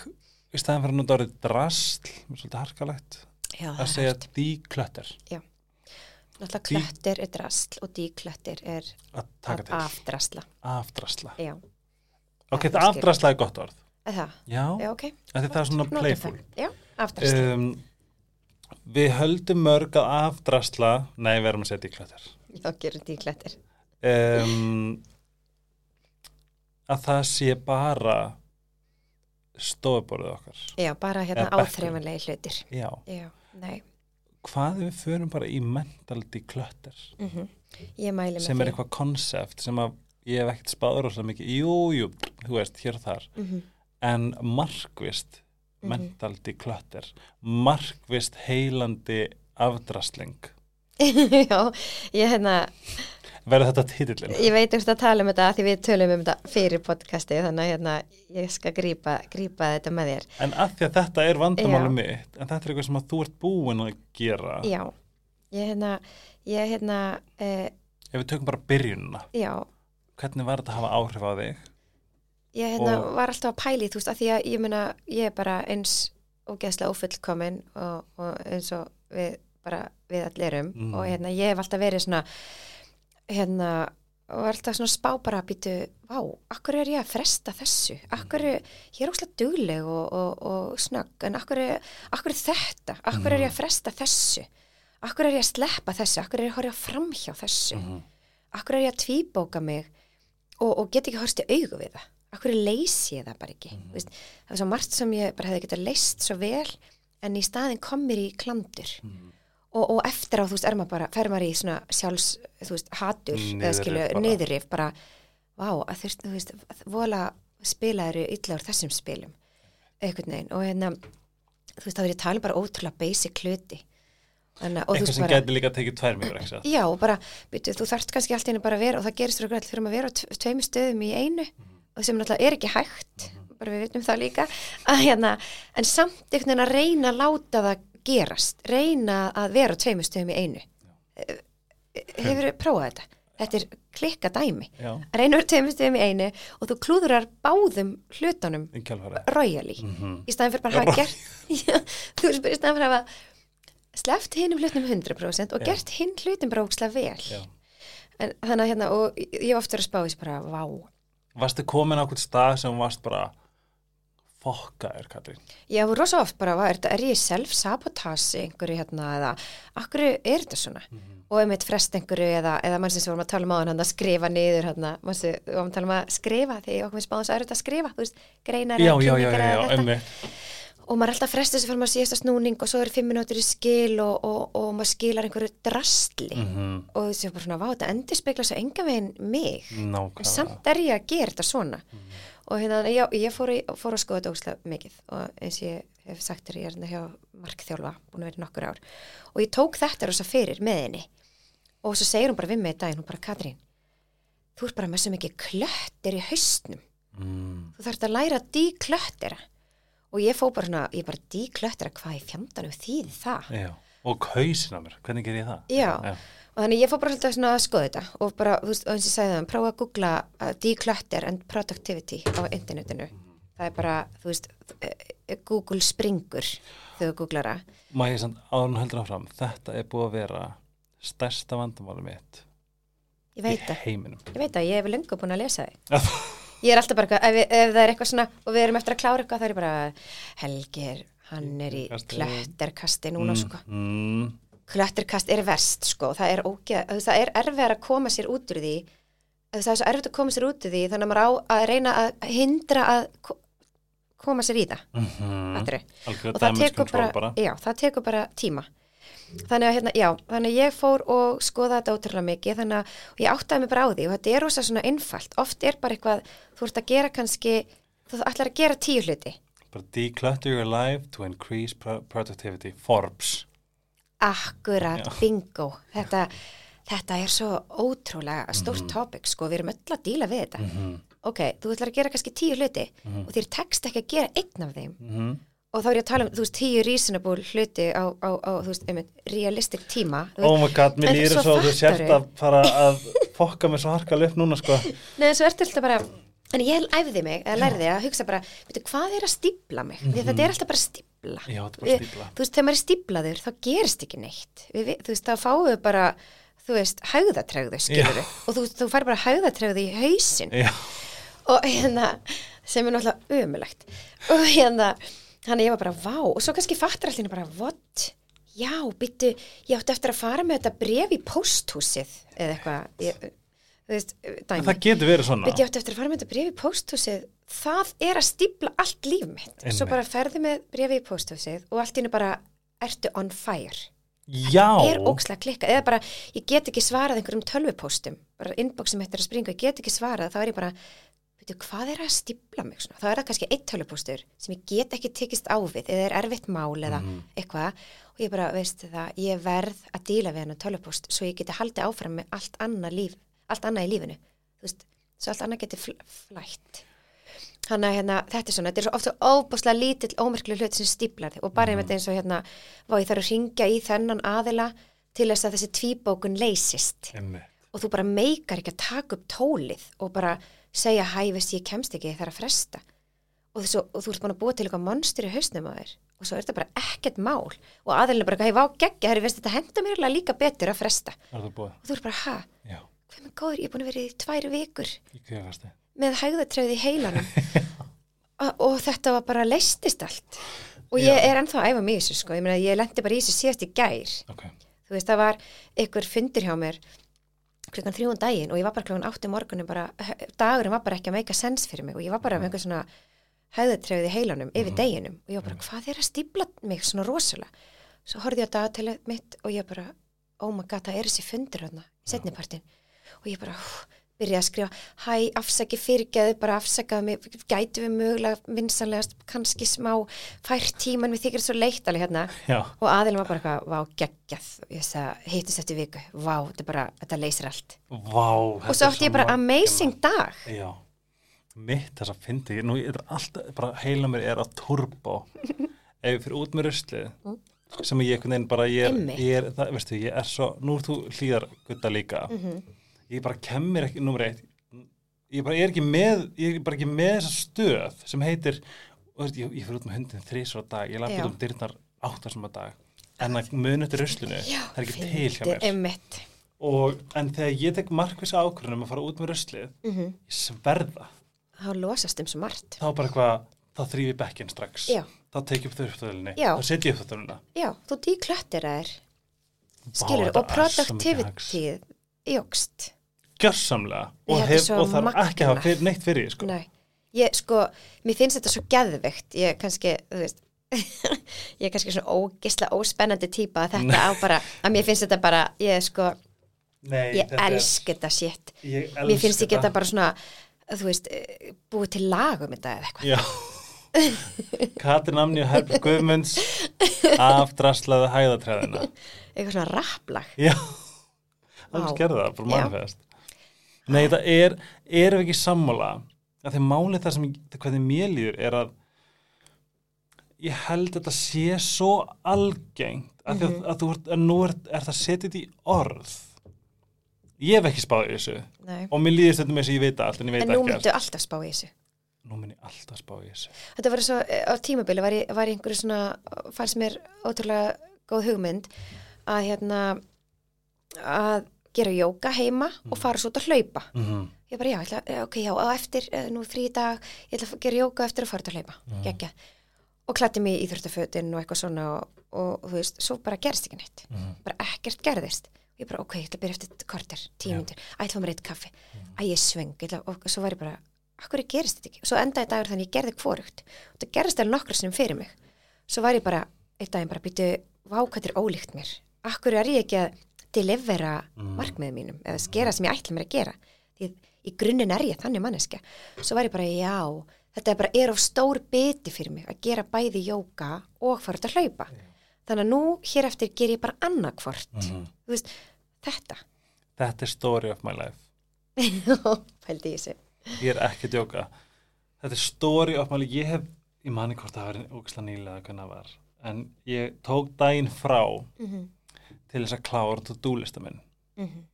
í staðan fyrir að nota orðið drasl? Mér er svolítið harkalegt Já, að segja díklötter Náttúrulega klöttir er drasl og díklöttir er að afdrasla. afdrasla Já, ok, þetta afdrasla er gott orð það? já, Já, ok. það er svona playful. Já, afdrasla. um, við höldum mörg að afdrasla nei, við erum að segja díklötter Já, gerum díklöttir. um, að það sé bara stofuborðið okkar Já, bara hérna áþreifanlegi hlutir. já, Já, nei. Hvað við förum bara í mental declutter? Mm með sem er eitthvað konsept sem að ég hef ekkert spáður og svo mikið, jú, jú, þú veist, hér og þar. Mhm. en markvist Mhm. mental declutter markvist heilandi afdrasling. Já, ég hérna, verður þetta titillin? ég veit um að tala um þetta því við tölum um þetta fyrir podcasti þannig að hérna, ég skal grípa, grípa þetta með þér. En að því að þetta er vandamáli Já. mitt en þetta er eitthvað sem að þú ert búin að gera Já, ég hérna, ég hérna, uh, ef við tökum bara byrjunina já, hvernig var þetta að hafa áhrif á þig? ég hérna Og- var alltaf að pæli þú veist, af því að ég meina, ég er bara eins ógeðslega ófullkomin og, og eins og við bara, við allir erum Mm. og hérna, ég hef alltaf verið svona, hérna, og alltaf svona spá bara að býtu, vá, akkur er ég að fresta þessu, akkur er, ég er óslega dugleg og, og, og snögg, en akkur akkur þetta, akkur er ég að fresta þessu, akkur er ég að sleppa þessu, akkur er ég að horfa framhjá þessu, -hmm. akkur er ég að tvíbóka mig og, og get ekki horfst í augu við það? Akkur leysi ég það bara ekki? Mm -hmm. það var svo margt sem ég bara hefði getað leist svo vel en í staðin kom mér í klandur og, og eftir á þú veist er maður bara, fer maður í svona sjálfs þú veist, hatur, eða Niðurrif skilu, bara. niðurrif bara, vá, að þú veist, vola spilaður illa úr þessum spilum. Einhvern veginn. Og hérna þú veist, þá er ég tala um bara ótrúlega basic hluti. Að- eitthvað sem gæti líka tekið tvær mjög Já, og bara, byrju, þú þarft kannski allt henni bara að vera og það gerist fyrir að vera á tve- tveimur stöðum í einu og sem náttúrulega er ekki hægt bara við veitum það líka. Að, hérna, en samt einhvern veginn að reyna að láta það gerast reyna að vera á tveimur stöðum í einu. Hefur þið prófað þetta? Þetta er klikka dæmi. Reyna að vera á tveimur stöðum í einu og þú klúðurar báðum hlutunum kjálfari royally. Mhm. í staðin fyrir bara að hafa gert þú bara í staðin fyrir að hafa sleppt hinnum hlutum 100% og gert hinn hlutum bara ókslega vel. Já. en þannig að hérna og ég hef oft verið að spá þessi bara, vá. Varstu komin á einhvern stað sem varst bara fokkaður, Katrín. Ég hef rosa oft bara, er er ég self-sabotage einhverju hérna eða akkur er þetta svona? Og ef mitt frest einhverju eða, eða mann sem við vorum að tala um áðan hann að skrifa niður hérna, mann sem við vorum að tala um að skrifa því okkur við spáðum svo erut að skrifa, veist, greinar Já, já, já, já, já, emmi og maður er alltaf frestið þessi fyrir maður síðasta snúning og svo eru fimm minútur í skil og, og, og maður skilar einhverju drastli. Mhm. og þessi er bara svona, vá, þetta endur spekla svo enga veginn mig. En Nákvæmlega. samt er ég að gera þetta svona og hérna, já, ég fór, í, fór að skoða þetta óslega mikið og eins ég hef sagt þér, ég er hérna hjá markþjálfa búin að vera nokkur ár og ég tók þetta rosa fyrir með henni og svo segir hún bara við mig í daginn, hún bara, Katrín þú ert bara með svo mikið klöttir í haustnum mm. þú þarfst að læra að díklöttera og ég fó bara svona, ég bara díklöttera hvað í fjandanum þýði það Já, og hausin á mér, hvernig ger ég það? Já. Já. Og þannig ég fór bara svolítið að skoða þetta og bara, þú veist, og eins og ég sagði það prófa að googla uh, declutter and productivity á internetinu. Það er bara, þú veist eh, Google springur þegar þú googlar það. Má ég áður en heldur áfram Þetta er búið að vera stærsta vandamáli mitt ég veit í heiminum. Ég veit það, ég hef lengur búin að lesa þið ég er alltaf bara, ef, ef það er eitthvað svona og við erum eftir að klára eitthvað, það er bara Helgir, hann er í Kasti. kletterkasti núna sko. mm, kletterkast er verst sko, það er er erfið að koma sér út úr því. Það er svo erfitt að koma sér út úr því þannig að maður á að reyna að hindra að ko- koma sér í það. Mm, algjör og það tekur bara, bara, já, það tekur bara tíma. Þannig að hérna, já, þannig að ég fór og skoða þetta ótrúlega mikið, þannig að ég áttaði mig bara á því og þetta er rosa svona einfalt. Oft er bara eitthvað, þú ert að gera kannski þú ætlar að gera tíu hluti. Bara declutter your life to increase pro productivity. Forbes akkurat, Já. bingo. Þetta, þetta er svo ótrúlega stórt topic, sko, við erum öll að díla við þetta. Mhm. ok, þú ætlar að gera kannski tíu hluti og þér tekst ekki að gera einn af þeim. Mhm. og þá er ég að tala um, þú veist, tíu reasonable hluti á, á, á þú veist, einmitt, realistic tíma oh my god, mér En líður svo svo þú sért að fara að fokka mig svo harkal upp núna sko. Nei, svo ertu alltaf bara, en ég æfði mig, eða lærði að hugsa bara, veitu, hvað er að stípla mig? Því þetta er alltaf bara stípla. Já, þetta er bara stífla. Þú veist, þegar maður er stíplaður, þá gerist ekki neitt. Við, þú veist, þá fáum við bara, þú veist, hægðatregðu, skilur við. Og þú, þú fær bara hægðatregðu í hausinn. Já, Og hérna, sem er náttúrulega ömulegt. Og hérna, þannig ég var bara, vá. Og svo kannski fattar allir bara, what? Já, byttu, ég átti eftir að fara með þetta bref í pósthúsið, eða eitthvað, veist, en það getur verið svona. Við átti eftir að fara með þetta brefi í pósthúsið. Það er að stípla allt líf mitt. Einmitt. svo bara ferði með brefi í pósthúsið og allt í hennu bara ertu on fire. Já, er ókslega klikka, eða bara ég get ekki svarað einhverjum tölvupóstum. Bara inboxum eftir að springa, ég get ekki svarað. Þá er ég bara, veitu, hvað er að stípla mig svona, þá er það kannski eitt tölvupóstur sem ég get ekki tekist á við, eða er erfitt mál eða Mhm. eitthvað. Og ég bara, veistu það, ég verð að díla við hennar tölvupóst svo ég geti haldið áfram með allt annað líf allt annað í lífinu, veist svo allt annað geti fl flætt. Þannig að hérna, þetta er svona, þetta er svo oft svo óbúslega lítill ómerklu hlut sem stíplar þig og bara einmitt eins og hérna, vá ég þarf að ringja í þennan aðila til þess að þessi tvíbókun leysist. Einmitt. og þú bara meikar ekki að taka upp tólið og bara segja hæ, veist ég kemst ekki, ég þarf að fresta. Og, þessu, og þú ert búin að búa til eitthvað monstur í hausnum á þér og svo er þetta bara ekkert mál. Og aðilin er bara, hei, vá, geggja, herri, veist þetta henda mér líka betur að fresta. Er það og þú er bara, ha, Já, hvað með góður, ég er búin að vera í tvær vikur í með hægðatröð í heilanum. Og, þetta var bara leistist allt. Og ég er ennþá að æfa í þessu sko, ég meina ég lendi bara í þessu síðast í gær. Ok, þú veist það var ykkur fundur hjá mér klukkan þrjúan daginn og ég var bara klukkan átti morgunin bara, dagurinn var bara ekki að meika sens fyrir mig og ég var bara með einhver svona hægðatröð í heilanum yfir deginum og ég var bara hvað er að stípla mig svona rosalega? Svo horfði ég á dagatalið mitt og ég bara oh my god það er þessi fundur hérna setnipartin og ég bara hú, byrjaði að skrifa hæ, afsaki fyrirgeðu, bara afsakaðu mig gætu við mögulega vinsanlegast kannski smá fært tíman við þykir svo leitt alveg hérna. Já, og aðilum var bara eitthvað, vá, geggjað. Ég sagði, hittist eftir viku, vá, þetta bara þetta leysir allt. Vá og svo átti ég bara amazing dag. Já, mitt þess að fyndi Nú er alltaf, bara heila mér er á turbo. Ef fyrir út með ruslið sem ég einhvern veginn bara ég er, Mm. Ég er það, veistu, ég er svo, nú þú hlýðar gutta líka. Mhm. Ég bara kemmir ekki, nummer eitt ég bara er ekki með ég er bara ekki með þessa stöð sem heitir og ég, ég fyrir út með hundin þrísar á dag ég út um dyrnar áttar sem að dag en að muni eftir ruslinu það er ekki til hjá mér. og, en þegar ég tek markvisa ákvörðunum að fara út með ruslið Mhm. ég sverða. Þá losast um svo margt. Þá bara eitthvað, þá þrýfi bekkinn strax. Já. þá tek ég upp þurftöðulinni Já. þá setja ég upp þurftöðulina já, þú dýklöttir þær skilur, og productivity jógst gjörsamlega Nei, og, er hef, og þarf ekki að hafa fyr, neitt fyrir því, sko. Nei, ég sko, mér finnst þetta svo geðveikt, ég kannski, þú veist, ég er kannski svona ógisla óspennandi típa að þetta á bara, að mér finnst þetta bara, ég sko, Nei, ég er- elsk þetta shit, mér finnst ég geta bara svona, þú veist, búið til lag um þetta eða eitthvað. Já Katrin Amni og Herbjörg Guðmunds afdraslaðu hæðatræðina Eitthvað svona rapplag. Já, Vá. alveg skerða það, bara Já. Nei, það er, erum við ekki sammála að þegar málið það sem hvernig mér líður er að ég held að þetta sé svo algengt að, mm Mhm. að þú ert, að nú er, er það setið í orð ég hef ekki spáð í þessu Nei. og mér líður stundum eins og ég veit allt en ég veit En nú ekki myndu alltaf spá í þessu. nú mun ég alltaf spá í þessu Þetta var svo, eh, á tímabili var ég, var ég einhverju svona, fannst mér ótrúlega góð hugmynd að hérna, að gera jóka heima og fara svo út að hlaupa. Mhm. ég bara já, ég ætla, eh, ok, já, á eftir eh, nú þrý dag, ég ætla að gera jóka eftir að fara út að hlaupa, Mhm. geggja. Og klætti mig í íþróttafötin og eitthvað svona og, og þú veist, svo bara gerist ekki neitt. Mhm. bara ekkert gerðist. Ég bara, ok, ég ætla að byrja eftir korter, tímyndir ætla að mér eitt kaffi, Mhm. að ég sveng ég ætla, og svo var ég bara, akkur gerist þetta ekki? Og svo endaði dagur þannig ég gerði hvorugt. Og það gerist alveg nokkru sinum fyrir mig. Svo var ég bara, eitt daginn bara býtu vá hvað þetta er ólíkt mér, akkur er ég ekki að delivera Mhm. markmiðum mínum eða skera sem ég ætla mér að gera. Því í grunninn er ég þannig manneska svo var ég bara, já, þetta er bara er of stór biti fyrir mig að gera bæði jóka og fara út að hlaupa. Þannig að nú hér eftir ger ég bara annarkvort Mhm. þú veist, þetta. Þetta er story of my life. Pældi ég þessu. Ég er ekki að djóka. Þetta er story of my life. Ég hef, ég mani hvort það var ógislega nýlega hvernig það var en ég tók daginn frá mm -hmm. Til þess að klára to do lista minn Mhm.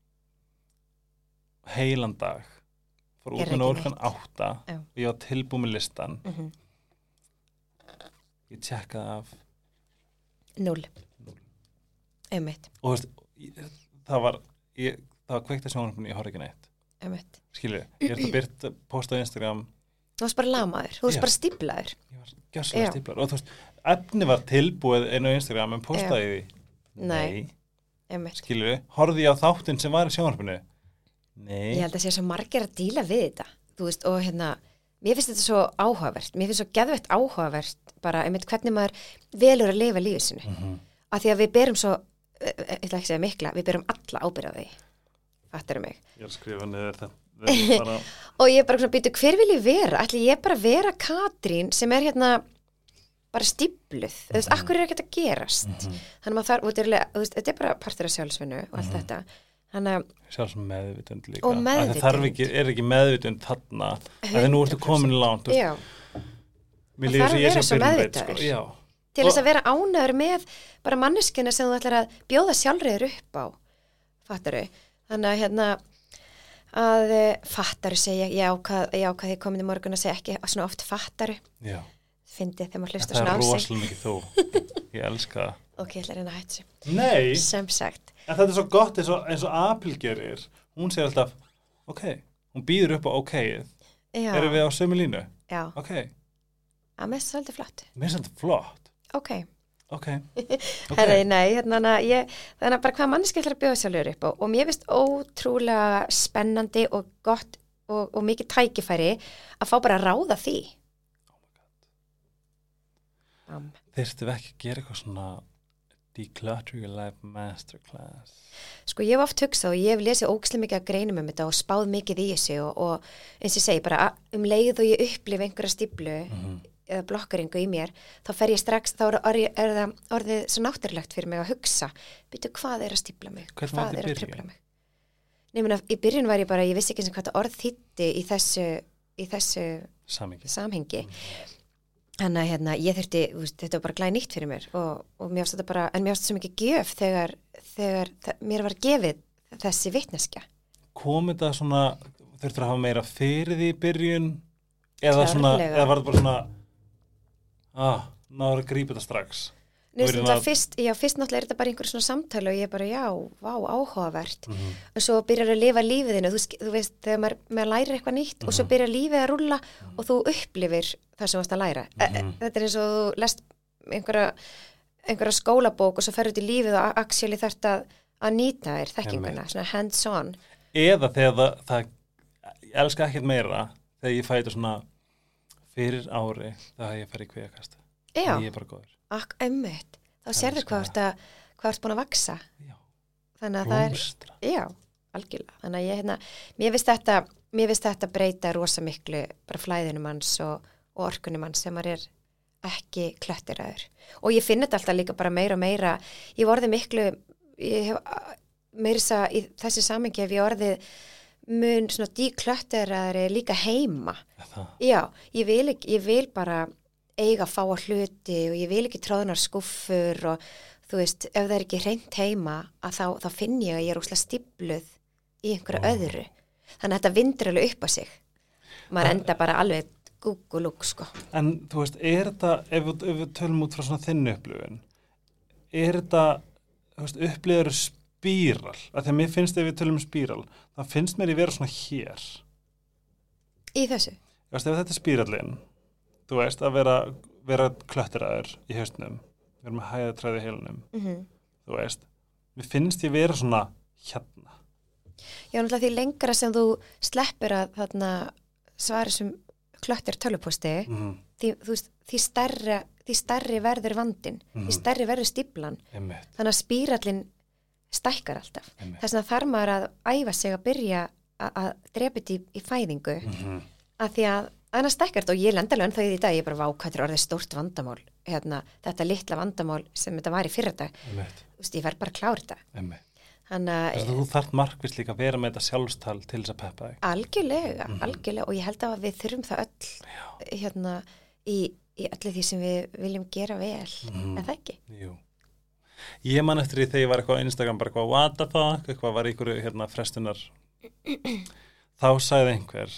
heilan dag fór út með neitt. átta Já. og ég var tilbúið með listan Mhm. ég tjekkaði af Núll. Einmitt, og veist, ég, það var ég, það var kveikt að sjónarpunni, ég horf ekki neitt einmitt skilju, ég er það byrt posta á Instagram, Þú varst bara lamaður, þú varst bara stíplaður ég var gjössalega Já. stíplar og þú veist, efni var tilbúið inn á Instagram en postaði því Nei. Einmitt. Skilju, horfði ég á þáttinn sem var í sjónarpunni nei, Ég held að sé svo margir að díla við þetta Þú veist, og hérna Mér finnst þetta svo áhugavert, mér finnst svo geðveitt áhugavert bara, einmitt, hvernig maður velur að lifa lífið sinu Mhm. af því að við berum svo, eh, eh, ég ætla ekki að segja mikla við berum alla ábyrðaði fattar mig? Ég er að skrifa niður þetta. Þetta er bara, og ég er bara svona býtu, hver vil ég vera? ætli ég bara vera Katrín sem er hérna bara stípluð, þú veist, akkur er ekki að gerast? Mhm. þannig að maður þarf, er alveg- þú veist, þetta er bara partur af sjálfsvinnu og allt Mhm. þetta. Þannig að, sjálf sem meðvitund líka. Og það meðvitund. þarf ekki, er ekki meðvitund þarna. Þegar nú ertu 100%. komin langt já, Það líður þarf sem að ég vera svo meðvitaður. sko, já, til Og- þess að vera ánæður með bara manneskina sem þú ætlar að bjóða sjálfriður upp á. Fattaru, þannig að hérna að eh, fattaru segja, ég. Ákvað, ég ákvað því komin í morgun að segja ekki svona oft fattaru já. Fyndið þegar maður hlusta það svona er á sig. rosalega mikið þú ég elska það. Ok, ég ætla að reyna að hætta þessu. Nei, sem sagt, en þetta er svo gott eins og, eins og Apple gerir. Hún segir alltaf, ok hún býður upp á ok-ið, já, erum við á sömu línu? Já, ok, að mest svolítið flott. Mér finnst þetta flott. Ok, ok, herri, nei, hérna ég, þannig að bara hvað manneski ætlar að bjóða sjálfur upp á? Og mér finnst ótrúlega spennandi og gott og, og mikið tækifæri að fá bara að ráða því við ekki að gera eitthvað svona declutter your life masterclass? Sko ég hef oft hugsað og ég hef lesið ógislega mikið að greinum um þetta og spáð mikið í þessu og, og eins og ég segi bara um leið og ég upplifi einhverja stíplu Mhm. eða blokkaringu í mér, þá fer ég strax þá er, er, er það orðið svo náttúrulegt fyrir mig að hugsa, byrju hvað er að stípla mig? Hvernig hvað er að tripla mig? Nefnir að í byrjun var ég bara, ég vissi ekki og hvað orð þýtti í þessu, í þessu samingi samhengi þannig að hérna, ég þurfti, þetta var bara glæð nýtt fyrir mér og, og mér ást þetta bara, en mér ást svo mikið gjöf þegar, þegar það, mér var gefið þessi vitneskja. Kom þetta svona þurftur að hafa meira fyrir því byrjun? Eða svona, eða var þetta bara svona ah, náður að grípa þetta strax Nú, fyrst, já, fyrst náttúrulega er þetta bara einhver svona samtali og ég bara, já, vá, áhugavert. Mhm. og svo byrjar að lifa lífið þínu. Þú, þú veist, þegar maður, maður lærir eitthvað nýtt og svo Mhm. byrjar lífið að rúlla og þú upplifir það sem þú varst að læra. Mm Mhm. þetta er eins og þú lest einhverja, einhverja skólabók og svo ferur út í lífið og actually þarft að, að nýta þér þekkinguna, svona hands on eða þegar það, það ég elska ekkert meira þegar ég fæ þetta svona fyrir ári þegar ég fer í kvíakast já, ég er bara góður ak, emmitt þá elska hvað að hvað ert búin að vaksa Já. þannig að það er Já, algjörlega. Þannig að ég, hérna, mér finnst þetta, þetta breyta rosa miklu bara flæðinum hans og, og orkunum hans sem maður er ekki klöttiraður. Og ég finn þetta alltaf líka bara meira og meira. Ég vorði miklu, ég hef meira að í þessi samengi hef ég orðið mun svona díklöttiraðari líka heima. Já, ég vil, ég vil bara eiga fáa hluti og ég vil ekki tróðunar skuffur og þú veist, ef það er ekki hreint heima að þá, þá finn ég að ég er úslega stípluð í einhverju Ó. öðru. Þannig að þetta vindur alveg upp á sig. Maður Það- enda bara alveg gúgulúk, sko. en þú veist, er þetta ef, ef við tölum út frá svona þinnu upplifun er þetta upplifur spíral að því að mér finnst ef við tölum um spíral það finnst mér í vera svona hér í þessu Þú veist, ef þetta er spírallinn þú veist, að vera, vera klöttiraður í haustnum vera með hæðatræði heilunum mm þú veist, mér finnst ég vera svona hérna. Já, náttúrulega því lengra sem þú sleppir að þarna svara sem klöttir tölupústi mm því, þú veist, því, stærri, því stærri verður vandin Mhm. því stærri verður stíplan þannig að spírallin stækkar alltaf. Þess að þarf maður að æfa sig að byrja að, þetta í, í fæðingu. Mm að því að annars stækkar þetta og ég lendalega ennþá í því dag, ég bara vákvættur orðið stórt vandamál. Hérna, þetta litla vandamál sem þetta var í fyrra dag, þú veist, ég verð bara að klára þetta þannig að þú þarft markvist líka að vera með þetta sjálfstal til þess að peppa þig. Algjörlega, Mhm. algjörlega. Og ég held að við þurfum það öll hérna í, í öllu því sem við viljum gera vel. Mhm. en það ekki? Jú. Ég man eftir því þegar ég var eitthvað á Instagram bara eitthvað what the fuck, eitthvað var ykkur hérna frestunar þá sagði einhver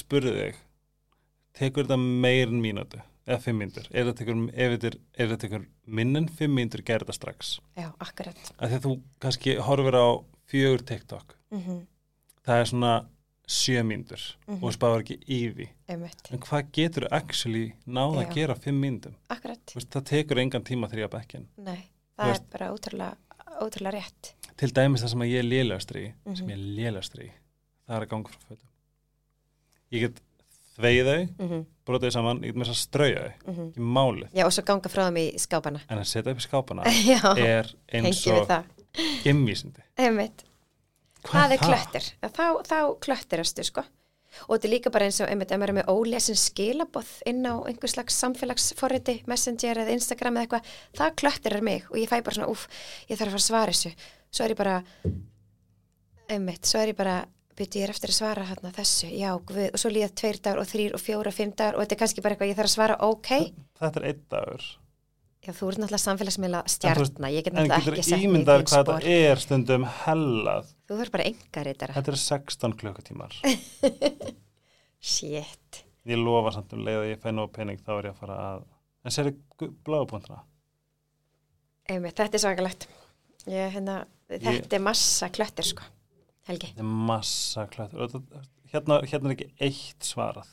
spurði þig tekur þetta meir en mínútu eða fimm mínútur, ef þetta tekur, ef þetta ef þetta tekur minn en fimm mínútur gerði þetta strax. Já, akkurat. Að þú kannski horfir á fjögur TikTok. Mm það er svona sjö mínútur Mhm. og spáður ekki einmitt, en hvað getur actually náða Já. að gera fimm mínútum? Akkurat. Veist, það tekur engan tíma þegar ég á bekkin nei, það veist- er bara ótrúlega, ótrúlega rétt. Til dæmis það sem ég er lélegastri í Mhm. sem ég er lélegastri í það er að ganga frá fötum ég get þveið þau, mm -hmm. brotið þau saman ég get með þess að strauja þau, ekki málið. Já, og svo ganga frá þeim í skápana. En að setja upp í skápana er eins og gemvísindi það er klöttir. Þá, þá klöttirastu sko. Og þetta er líka bara eins og einmitt ef maður er með ólesin skilaboð inn á einhver slags samfélagsforriti, messenger eða Instagram eða eitthvað, það klöttirar mig og ég fæ bara svona, úf, ég þarf að fara að svara þessu. Svo er ég bara einmitt, svo er ég bara byrju ég er eftir að svara hérna þessu, já, guð, og svo líða tveir dagar og þrýr og fjóra, fimm dagar og þetta er kannski bara eitthvað ég þarf að svara ok. Þetta er einn dagur. Já, þú ert náttúrulega samfélagsmiðla stjarna ég get en náttúrulega getur ekki sett mig í ímyndar þín hvað spor. þetta er stundum hellað? Þú þarf bara engar þetta þetta er 16 klukkutímar. Shit. Ég lofa samt um leið að ég fæ nóg pening þá er ég að fara að en sér bláðbúndra Einmitt, þetta er svakalegt. Ég, hérna, þetta Ég- er massa klöttir, sko. Helgi. þetta er massa þetta- hérna, hérna er ekki eitt svarað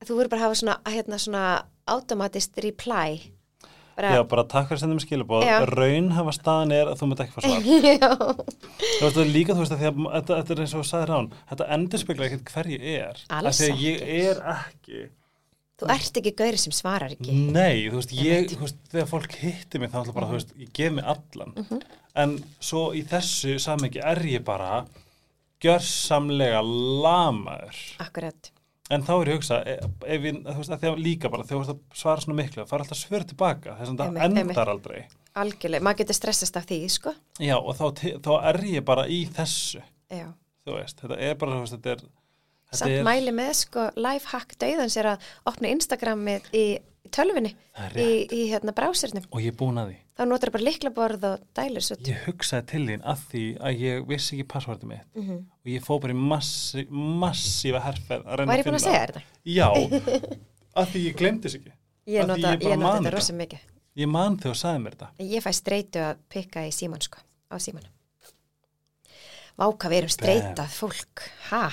Þú verður bara að hafa svona, hérna, svona automatist reply. Bara, Já, bara takk fyrir að senda mér skilabóð. Raun hafa staðan er að þú myndi ekki fá svar. Já. þú veist, líka, þú veist, að því að þetta, þetta er eins og þú sagði rán, þetta endur spekla ekkert hver ég er. Alls því að ég er ekki. Þú ert ekki gauri sem svarar ekki. Nei, þú veist, ég, þú veist, þegar fólk hittir mig þá ætla bara, þú veist, ég gef mig allan. Mhm. En svo í þessu samengi er ég bara gjörsamlega lamaður. Akkurat. En þá er ég hugsa, e- ef ég, þú veist, að líka bara, þegar þú veist að svara svona miklu, það fara alltaf svör tilbaka, þess að það endar aldrei. Algjörlega. Maður getur stressast af því, sko. Já, og þá, þá er ég bara í þessu, Já. þú veist, þetta er bara, þú veist, þetta er, Samt er, mæli með, sko, lifehack dauðans er að opna Instagramið í tölvinni, það í, í hérna brásirnum. og ég er búin að því. Þá notar bara liklaborð og dælir svo. Ég hugsaði til þín að því að ég vissi ekki passvörðu mitt Mm -hmm. og ég fó bara í massi, massífa herferð að reyna Var ég búin að segja þetta? Já, að því ég glemdi þess ekki. Ég nota, þetta rosa mikið. Ég man þegar þú sagði mér þetta. Ég fæ streitu að pikka í síman sko, á síman. Váka, við erum streitað fólk, ha?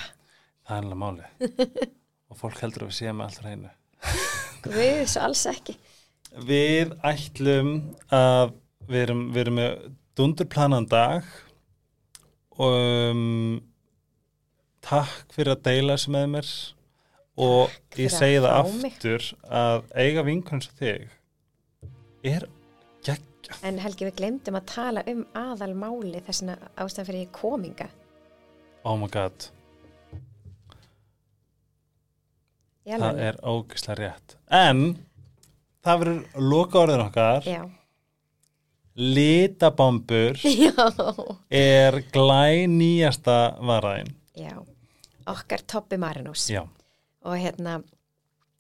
Það er alveg málið. og fólk heldur að við séum allt hreinu. Við, svo alls ekki. Við ætlum að við erum, við erum með dundurplanan dag og um, takk fyrir að deila þessu með mér og Takk ég að segi það fá mig. aftur að eiga vinkunn sem þig er geggjað. En Helgi, við glemdum að tala um aðalmáli þessina ástæðan fyrir kominga. Oh my god, Í það er ógislega rétt. En það verður loka orðin okkar, Já. litabambur Já. er glænýjasta varaðin. Já. Okkar Toppi Marinós. Já, Og hérna,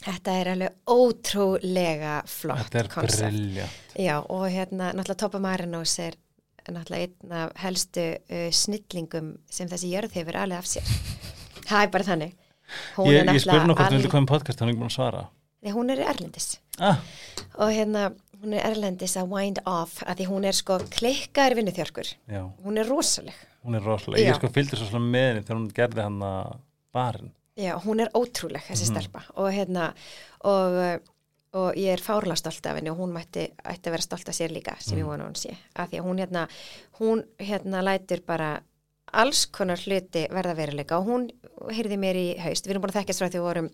þetta er alveg ótrúlega flott þetta er koncept. Já, og hérna, náttúrulega Toppa Marinós er náttúrulega einn af helstu uh, snillingum sem þessi jörð hefur alveg af sér. Það er bara þannig. Hún Ég, ég spurði nokkuð hvort al- vildi koma í podcast, hann er ekki búin að svara. Nei, hún er erlendis. Ah, Og hérna, hún er erlendis að wind off að því hún er sko klikkaður vinnuþjörkur. Já, hún er rosaleg. Hún er rosalega, Já. ég sko fylgdi svo svona með henni þegar hún gerði hann að barinn. Já, hún er ótrúleg þessi stelpa. Og hérna og, og ég er fárlega stolt af henni og hún mætti ætti að vera stolt af sér líka sem ég vona að hún sé. Af því að hún hérna hún hérna lætur bara alls konar hluti verða veruleika og hún heyrði mér í haust, við erum búin að þekkjast frá því við vorum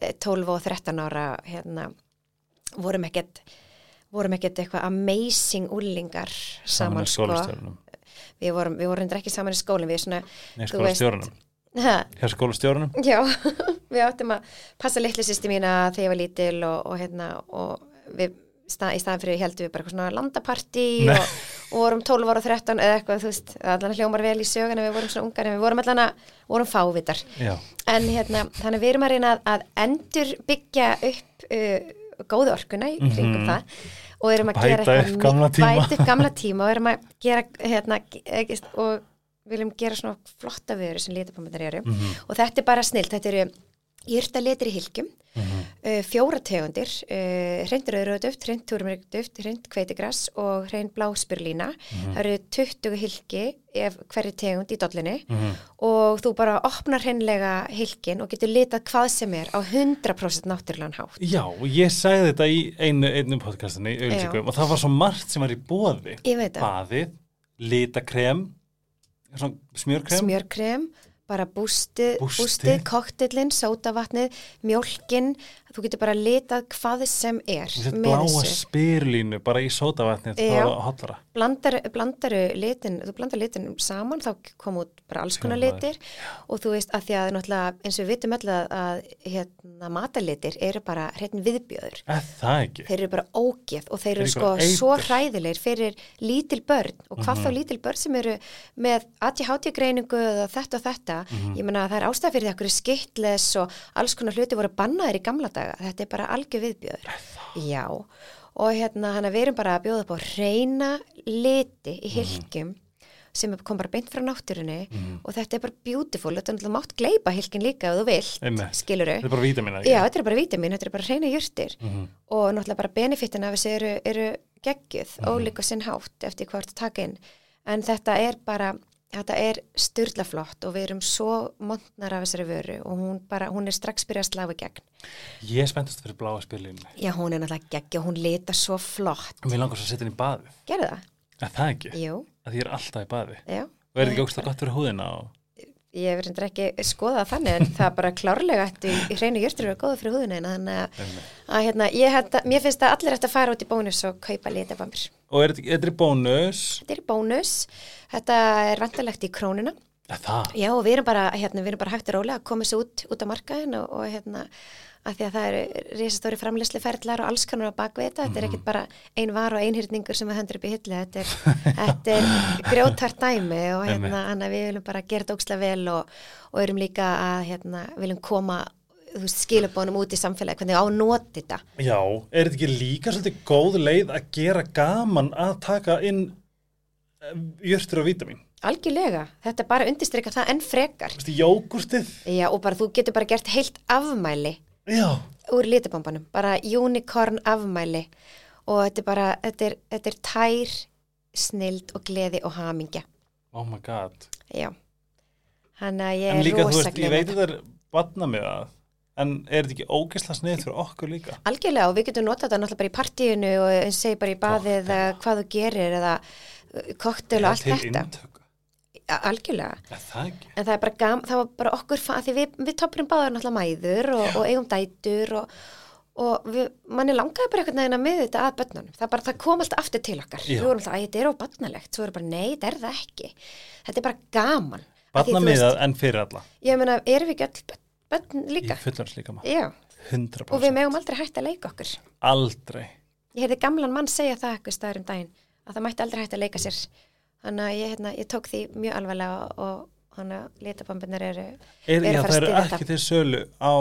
eh, 12 og 13 ára hérna vorum ekkert vorum ekkert eitthvað amazing úlingar saman, í sko. við vorum, við vorum ekki saman í skólinn við svona, Nei, þú veist- Hjá skólastjórunum? Já, við áttum að passa litlu sýsti mína þegar ég var lítil og, og hérna og við stað, í staðan fyrir heldum við bara eitthvað svona landapartí Nei. og, og vorum 12 ára og 13 eða eitthvað, þú veist, allan hljómar vel í sögun en við vorum svona ungar en við vorum allan að vorum fávitar Já, en hérna, þannig við erum að reyna að, að endur byggja upp uh, góðu orkuna í kringum Mhm. það og erum að Bæta gera upp bæta upp gamla tíma og erum að gera hérna, ekki, og viljum gera svona flotta vöru sem litapámyndar eru Mhm. og þetta er bara snilt, þetta eru yrta litir í hilkjum Mhm. uh, fjóra tegundir, uh, hreindur auðröðuft, hreint túrumrygduft, hreint kveitigras og hreint bláspyrlína Mhm. það eru 20 hilki ef hverju tegund í dollinni Mhm. og þú bara opnar hreinlega hilkin og getur litað hvað sem er á 100% náttúrulegan hátt Já, og ég sagði þetta í einu, einu podcastinni, og það var svo margt sem var í bóði. Ég veit það. Baðið, litakrem, smjörkrem. smjörkrem, bara bústið, Bústi. bústið koktillin, sótavatnið, mjólkin, þú getur bara litað hvað sem er Þetta bláa spyrlínu bara í Já. var hotlara. Blandar, blandaru litin, þú blandar litin saman, þá kom út bara alls konar litir og þú veist að því að náttúrulega eins og við vitum öll að, að hérna, matalitir eru bara hreitn viðbjöður. Eða það ekki. Þeir eru bara ógeð og þeir eru sko eitur. svo hræðilegir fyrir lítil börn og hvað Mhm. þá lítil börn sem eru með ADHD-greiningu eða þetta og þetta. Mhm. Ég meina að það er ástæð fyrir því að okkur skittless og alls konar hluti voru bannaðir í gamla daga. Þetta er bara algjör viðbjöður. Já, og hérna hann að við erum bara að bjóða upp á reyna liti í hilkjum sem kom bara beint frá náttúrunni Mhm. og þetta er bara beautiful. Þetta er náttúrulega mátt gleipa hilkin líka ef þú vilt, skiluru. Þetta er bara vítamina, ekki? Já, þetta er bara vítamin, þetta er bara reyna jurtir Mhm. og náttúrulega bara benefitin af þessu eru, eru geggjuð, Mhm. ólíka sinn hátt eftir hvort inn en þetta er bara, þetta er styrlaflott og við erum svo montnar af þessari vöru og hún bara, hún er strax byrjað að slafa gegn. Ég spenntast fyrir bláa spyrlínu. Já, hún er náttúrulega geggja og hún lita svo flott. Mér langar svo að setja henni í baðið. Gerðu það? Eða það ekki? Jú, Að ég er alltaf í baði. já. Og er þetta ekki ógst gott fyrir húðina? Og... Ég reyndar ekki skoðað þannig en það er bara klárlega eftir í hreinu jurtir eru góða fyrir húðina þannig að, að hérna, ég, hérna, mér finnst að allir ætti að fara út í bónus og kaupa litabambir. Og er þetta í bónus? Þetta er bónus, þetta er vantalegt í krónuna. Eða það? Já, og við erum bara, hérna, við erum bara hægt og rólega að koma þessu út, út á markaðin og, og hérna, að því að það eru risastóri framleysli ferðlar og alls kannar á bakvið þetta, þetta er ekkit bara ein var og einhyrningur sem við hendur upp í hillu, þetta er, þetta er grjótart dæmi og hérna, að við viljum bara gera þetta ókslega vel og, og erum líka að, hérna, viljum koma, skilabónum út í samfélagi, hvernig á að noti þetta. Já, er þetta ekki líka svolítið góð leið að gera gaman að taka inn eh, jörtur og vítamin? Algjörlega, þetta er bara undirstryka það enn frekar. Þú veist, jógurtið? Já, og bara þú getur bara gert heilt afmæli Já. úr litabambanum, bara unicorn afmæli og þetta er bara, þetta er, þetta er tær, snild og gleði og hamingja. Oh my god. Já, hann að ég En er líka, þú rosa veist, ég veit að það er batna með það, en er þetta ekki ógeðsla snið fyrir okkur líka? Algjörlega og við getum notað þetta náttúrulega bara í partíinu og segi bara í baðið eða hvað þú gerir eða koktel og allt þetta. inntöku. Ja, Algjörlega. Er það ekki? En það er bara gam, það bara okkur, því við, við toppurum báður náttúrulega mæður og, og eigum dætur og, og við, manni langaði bara einhvern veginn að með þetta að börnunum. Það, bara, það kom alltaf aftur til okkar. Já. Við vorum alltaf, að þetta er óbarnalegt. Svo erum bara, nei, þetta er það ekki. Þetta er bara gaman. Það en fyrir alla. Ég meina, erum við ekki öll börn- börn líka? Ég fullars líka maður. Já, 100%. og við megum aldrei hægt að leika okkur. Aldrei. Ég heyrði gamlan mann segja það eitthvað staður um daginn, að það mætti aldrei hægt að leika sér. Þannig að ég, hérna, ég tók því mjög alvarlega og, hann að litabambinir eru, Er, já, það að eru ekki til sölu á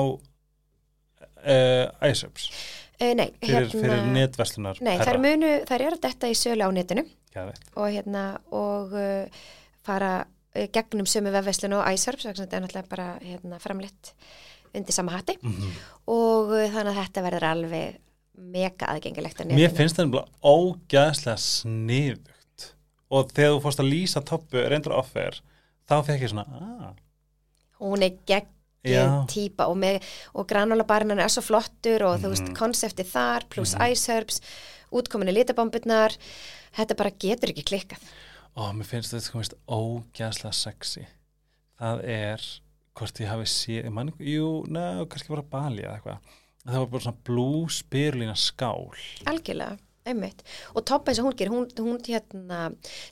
uh, iSubs uh, nei, fyrir, fyrir netverslunar Nei, þær munu, þær eru þetta í sölu á netinu og hérna og uh, fara gegnum sömu vefveslun og svo þetta er náttúrulega bara hérna, framleitt undir sama hatti Mhm. og uh, þannig að þetta verður alveg mega aðgengilegt á Mér finnst það nefnilega ógæðslega sniðugt og þegar þú fórst að lýsa toppu reyndur offer, þá fekk ég svona ah, Hún er geggjuð Já. típa og, og granula barnan er svo flottur og þú veist, Mhm. konseptið þar pluss ice herbs, útkominni litabomburnar, þetta bara getur ekki klikkað. Og mér finnst þetta komist ógæðslega sexy. Það er hvort ég hafi séð, man jú, neða, kannski bara Bali eða eitthvað. Það var bara svona blue spyrlína skál. Algjörlega, einmitt. Og toppa eins og hún gerir, hún, hún hérna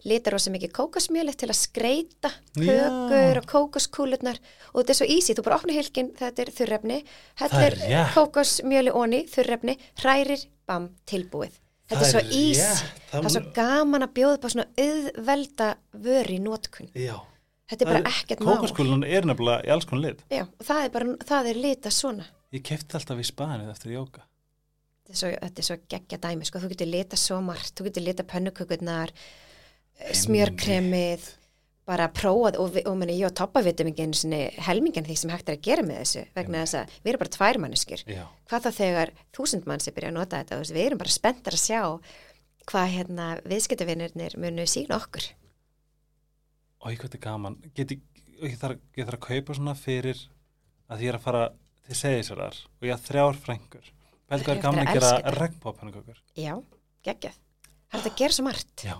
litar rosa mikið kókosmjöli til að skreita kökur og kókoskúlurnar. Og þetta er svo easy, þú bara opna hilkin, þetta er þurrefni, Það er kókosmjöli onni, þurrefni, hrærir, bam, tilbúið. Þetta er svo easy. Það er svo gaman að bjóða upp á svona auðvelda vöri í nótkun. Já. Þetta er bara ekkert mál. Kókaskúlan er nefnilega í alls konar lit. Já, það er bara, það er lita svona. Ég kefti alltaf í spanið eftir jóka. Þetta er svo, þetta er svo geggja dæmi, sko, þú getur lita svo margt, þú getur lita pönnukökurnar, smjörkremið, bara prófað og, og meni, ég og Toppa vitum ekki einu sinni helmingin því sem hægt er að gera með þessu vegna þess að við erum bara tvær manneskir. Já. Hvað þá þegar þúsund mann sem byrja að nota þetta, veist, við erum bara spenntar að sjá hvað hérna viðskiptavinnirnir munu sína okkur. Ég hvað þetta er gaman. Get ég, þarf, ég þarf að kaupa svona fyrir að ég er að fara til segisverðar og ég har þrjár frængur. Veldu hvað er gaman að að gera elska þetta. regnbópennukökur. Já, geggjað. Það er að gera svo margt. Já.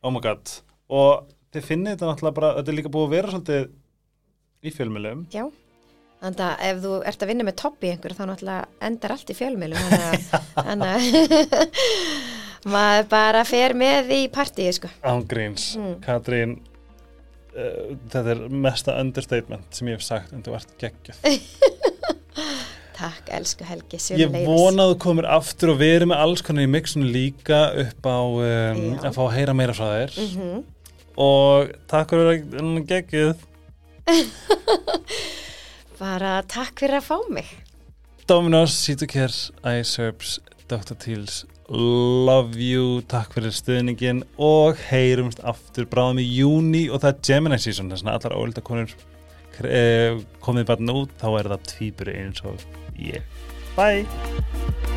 Oh my god. Og þið finnið þetta náttúrulega bara, þetta er líka búið að vera svolítið í fjölmjölum. Já, þannig að ef þú ert að vinna með topp í einhver þá náttúrulega endar allt í fjölmjölum þannig að- maður bara fer með í partíi sko. Ángríns. Mm. Katrín, uh, þetta er mesta understatement sem ég hef sagt en þú ert geggjöð. Takk, elsku Helgi, Ég sömuleiðis. vona að þú komir aftur og verið með alls konar í mixinu líka upp á um, að fá að heyra meira frá þér Mhm. Og takk fyrir að geggjuð Bara takk fyrir að fá mig. Dominos, Citocare, iSerbs Dr. Teals, love you takk fyrir stuðningin og heyrumst aftur bráðum í júni og það er Gemini season þess að allar ólita konur eh, komið bara út þá er það tvíburi eins og ég Bye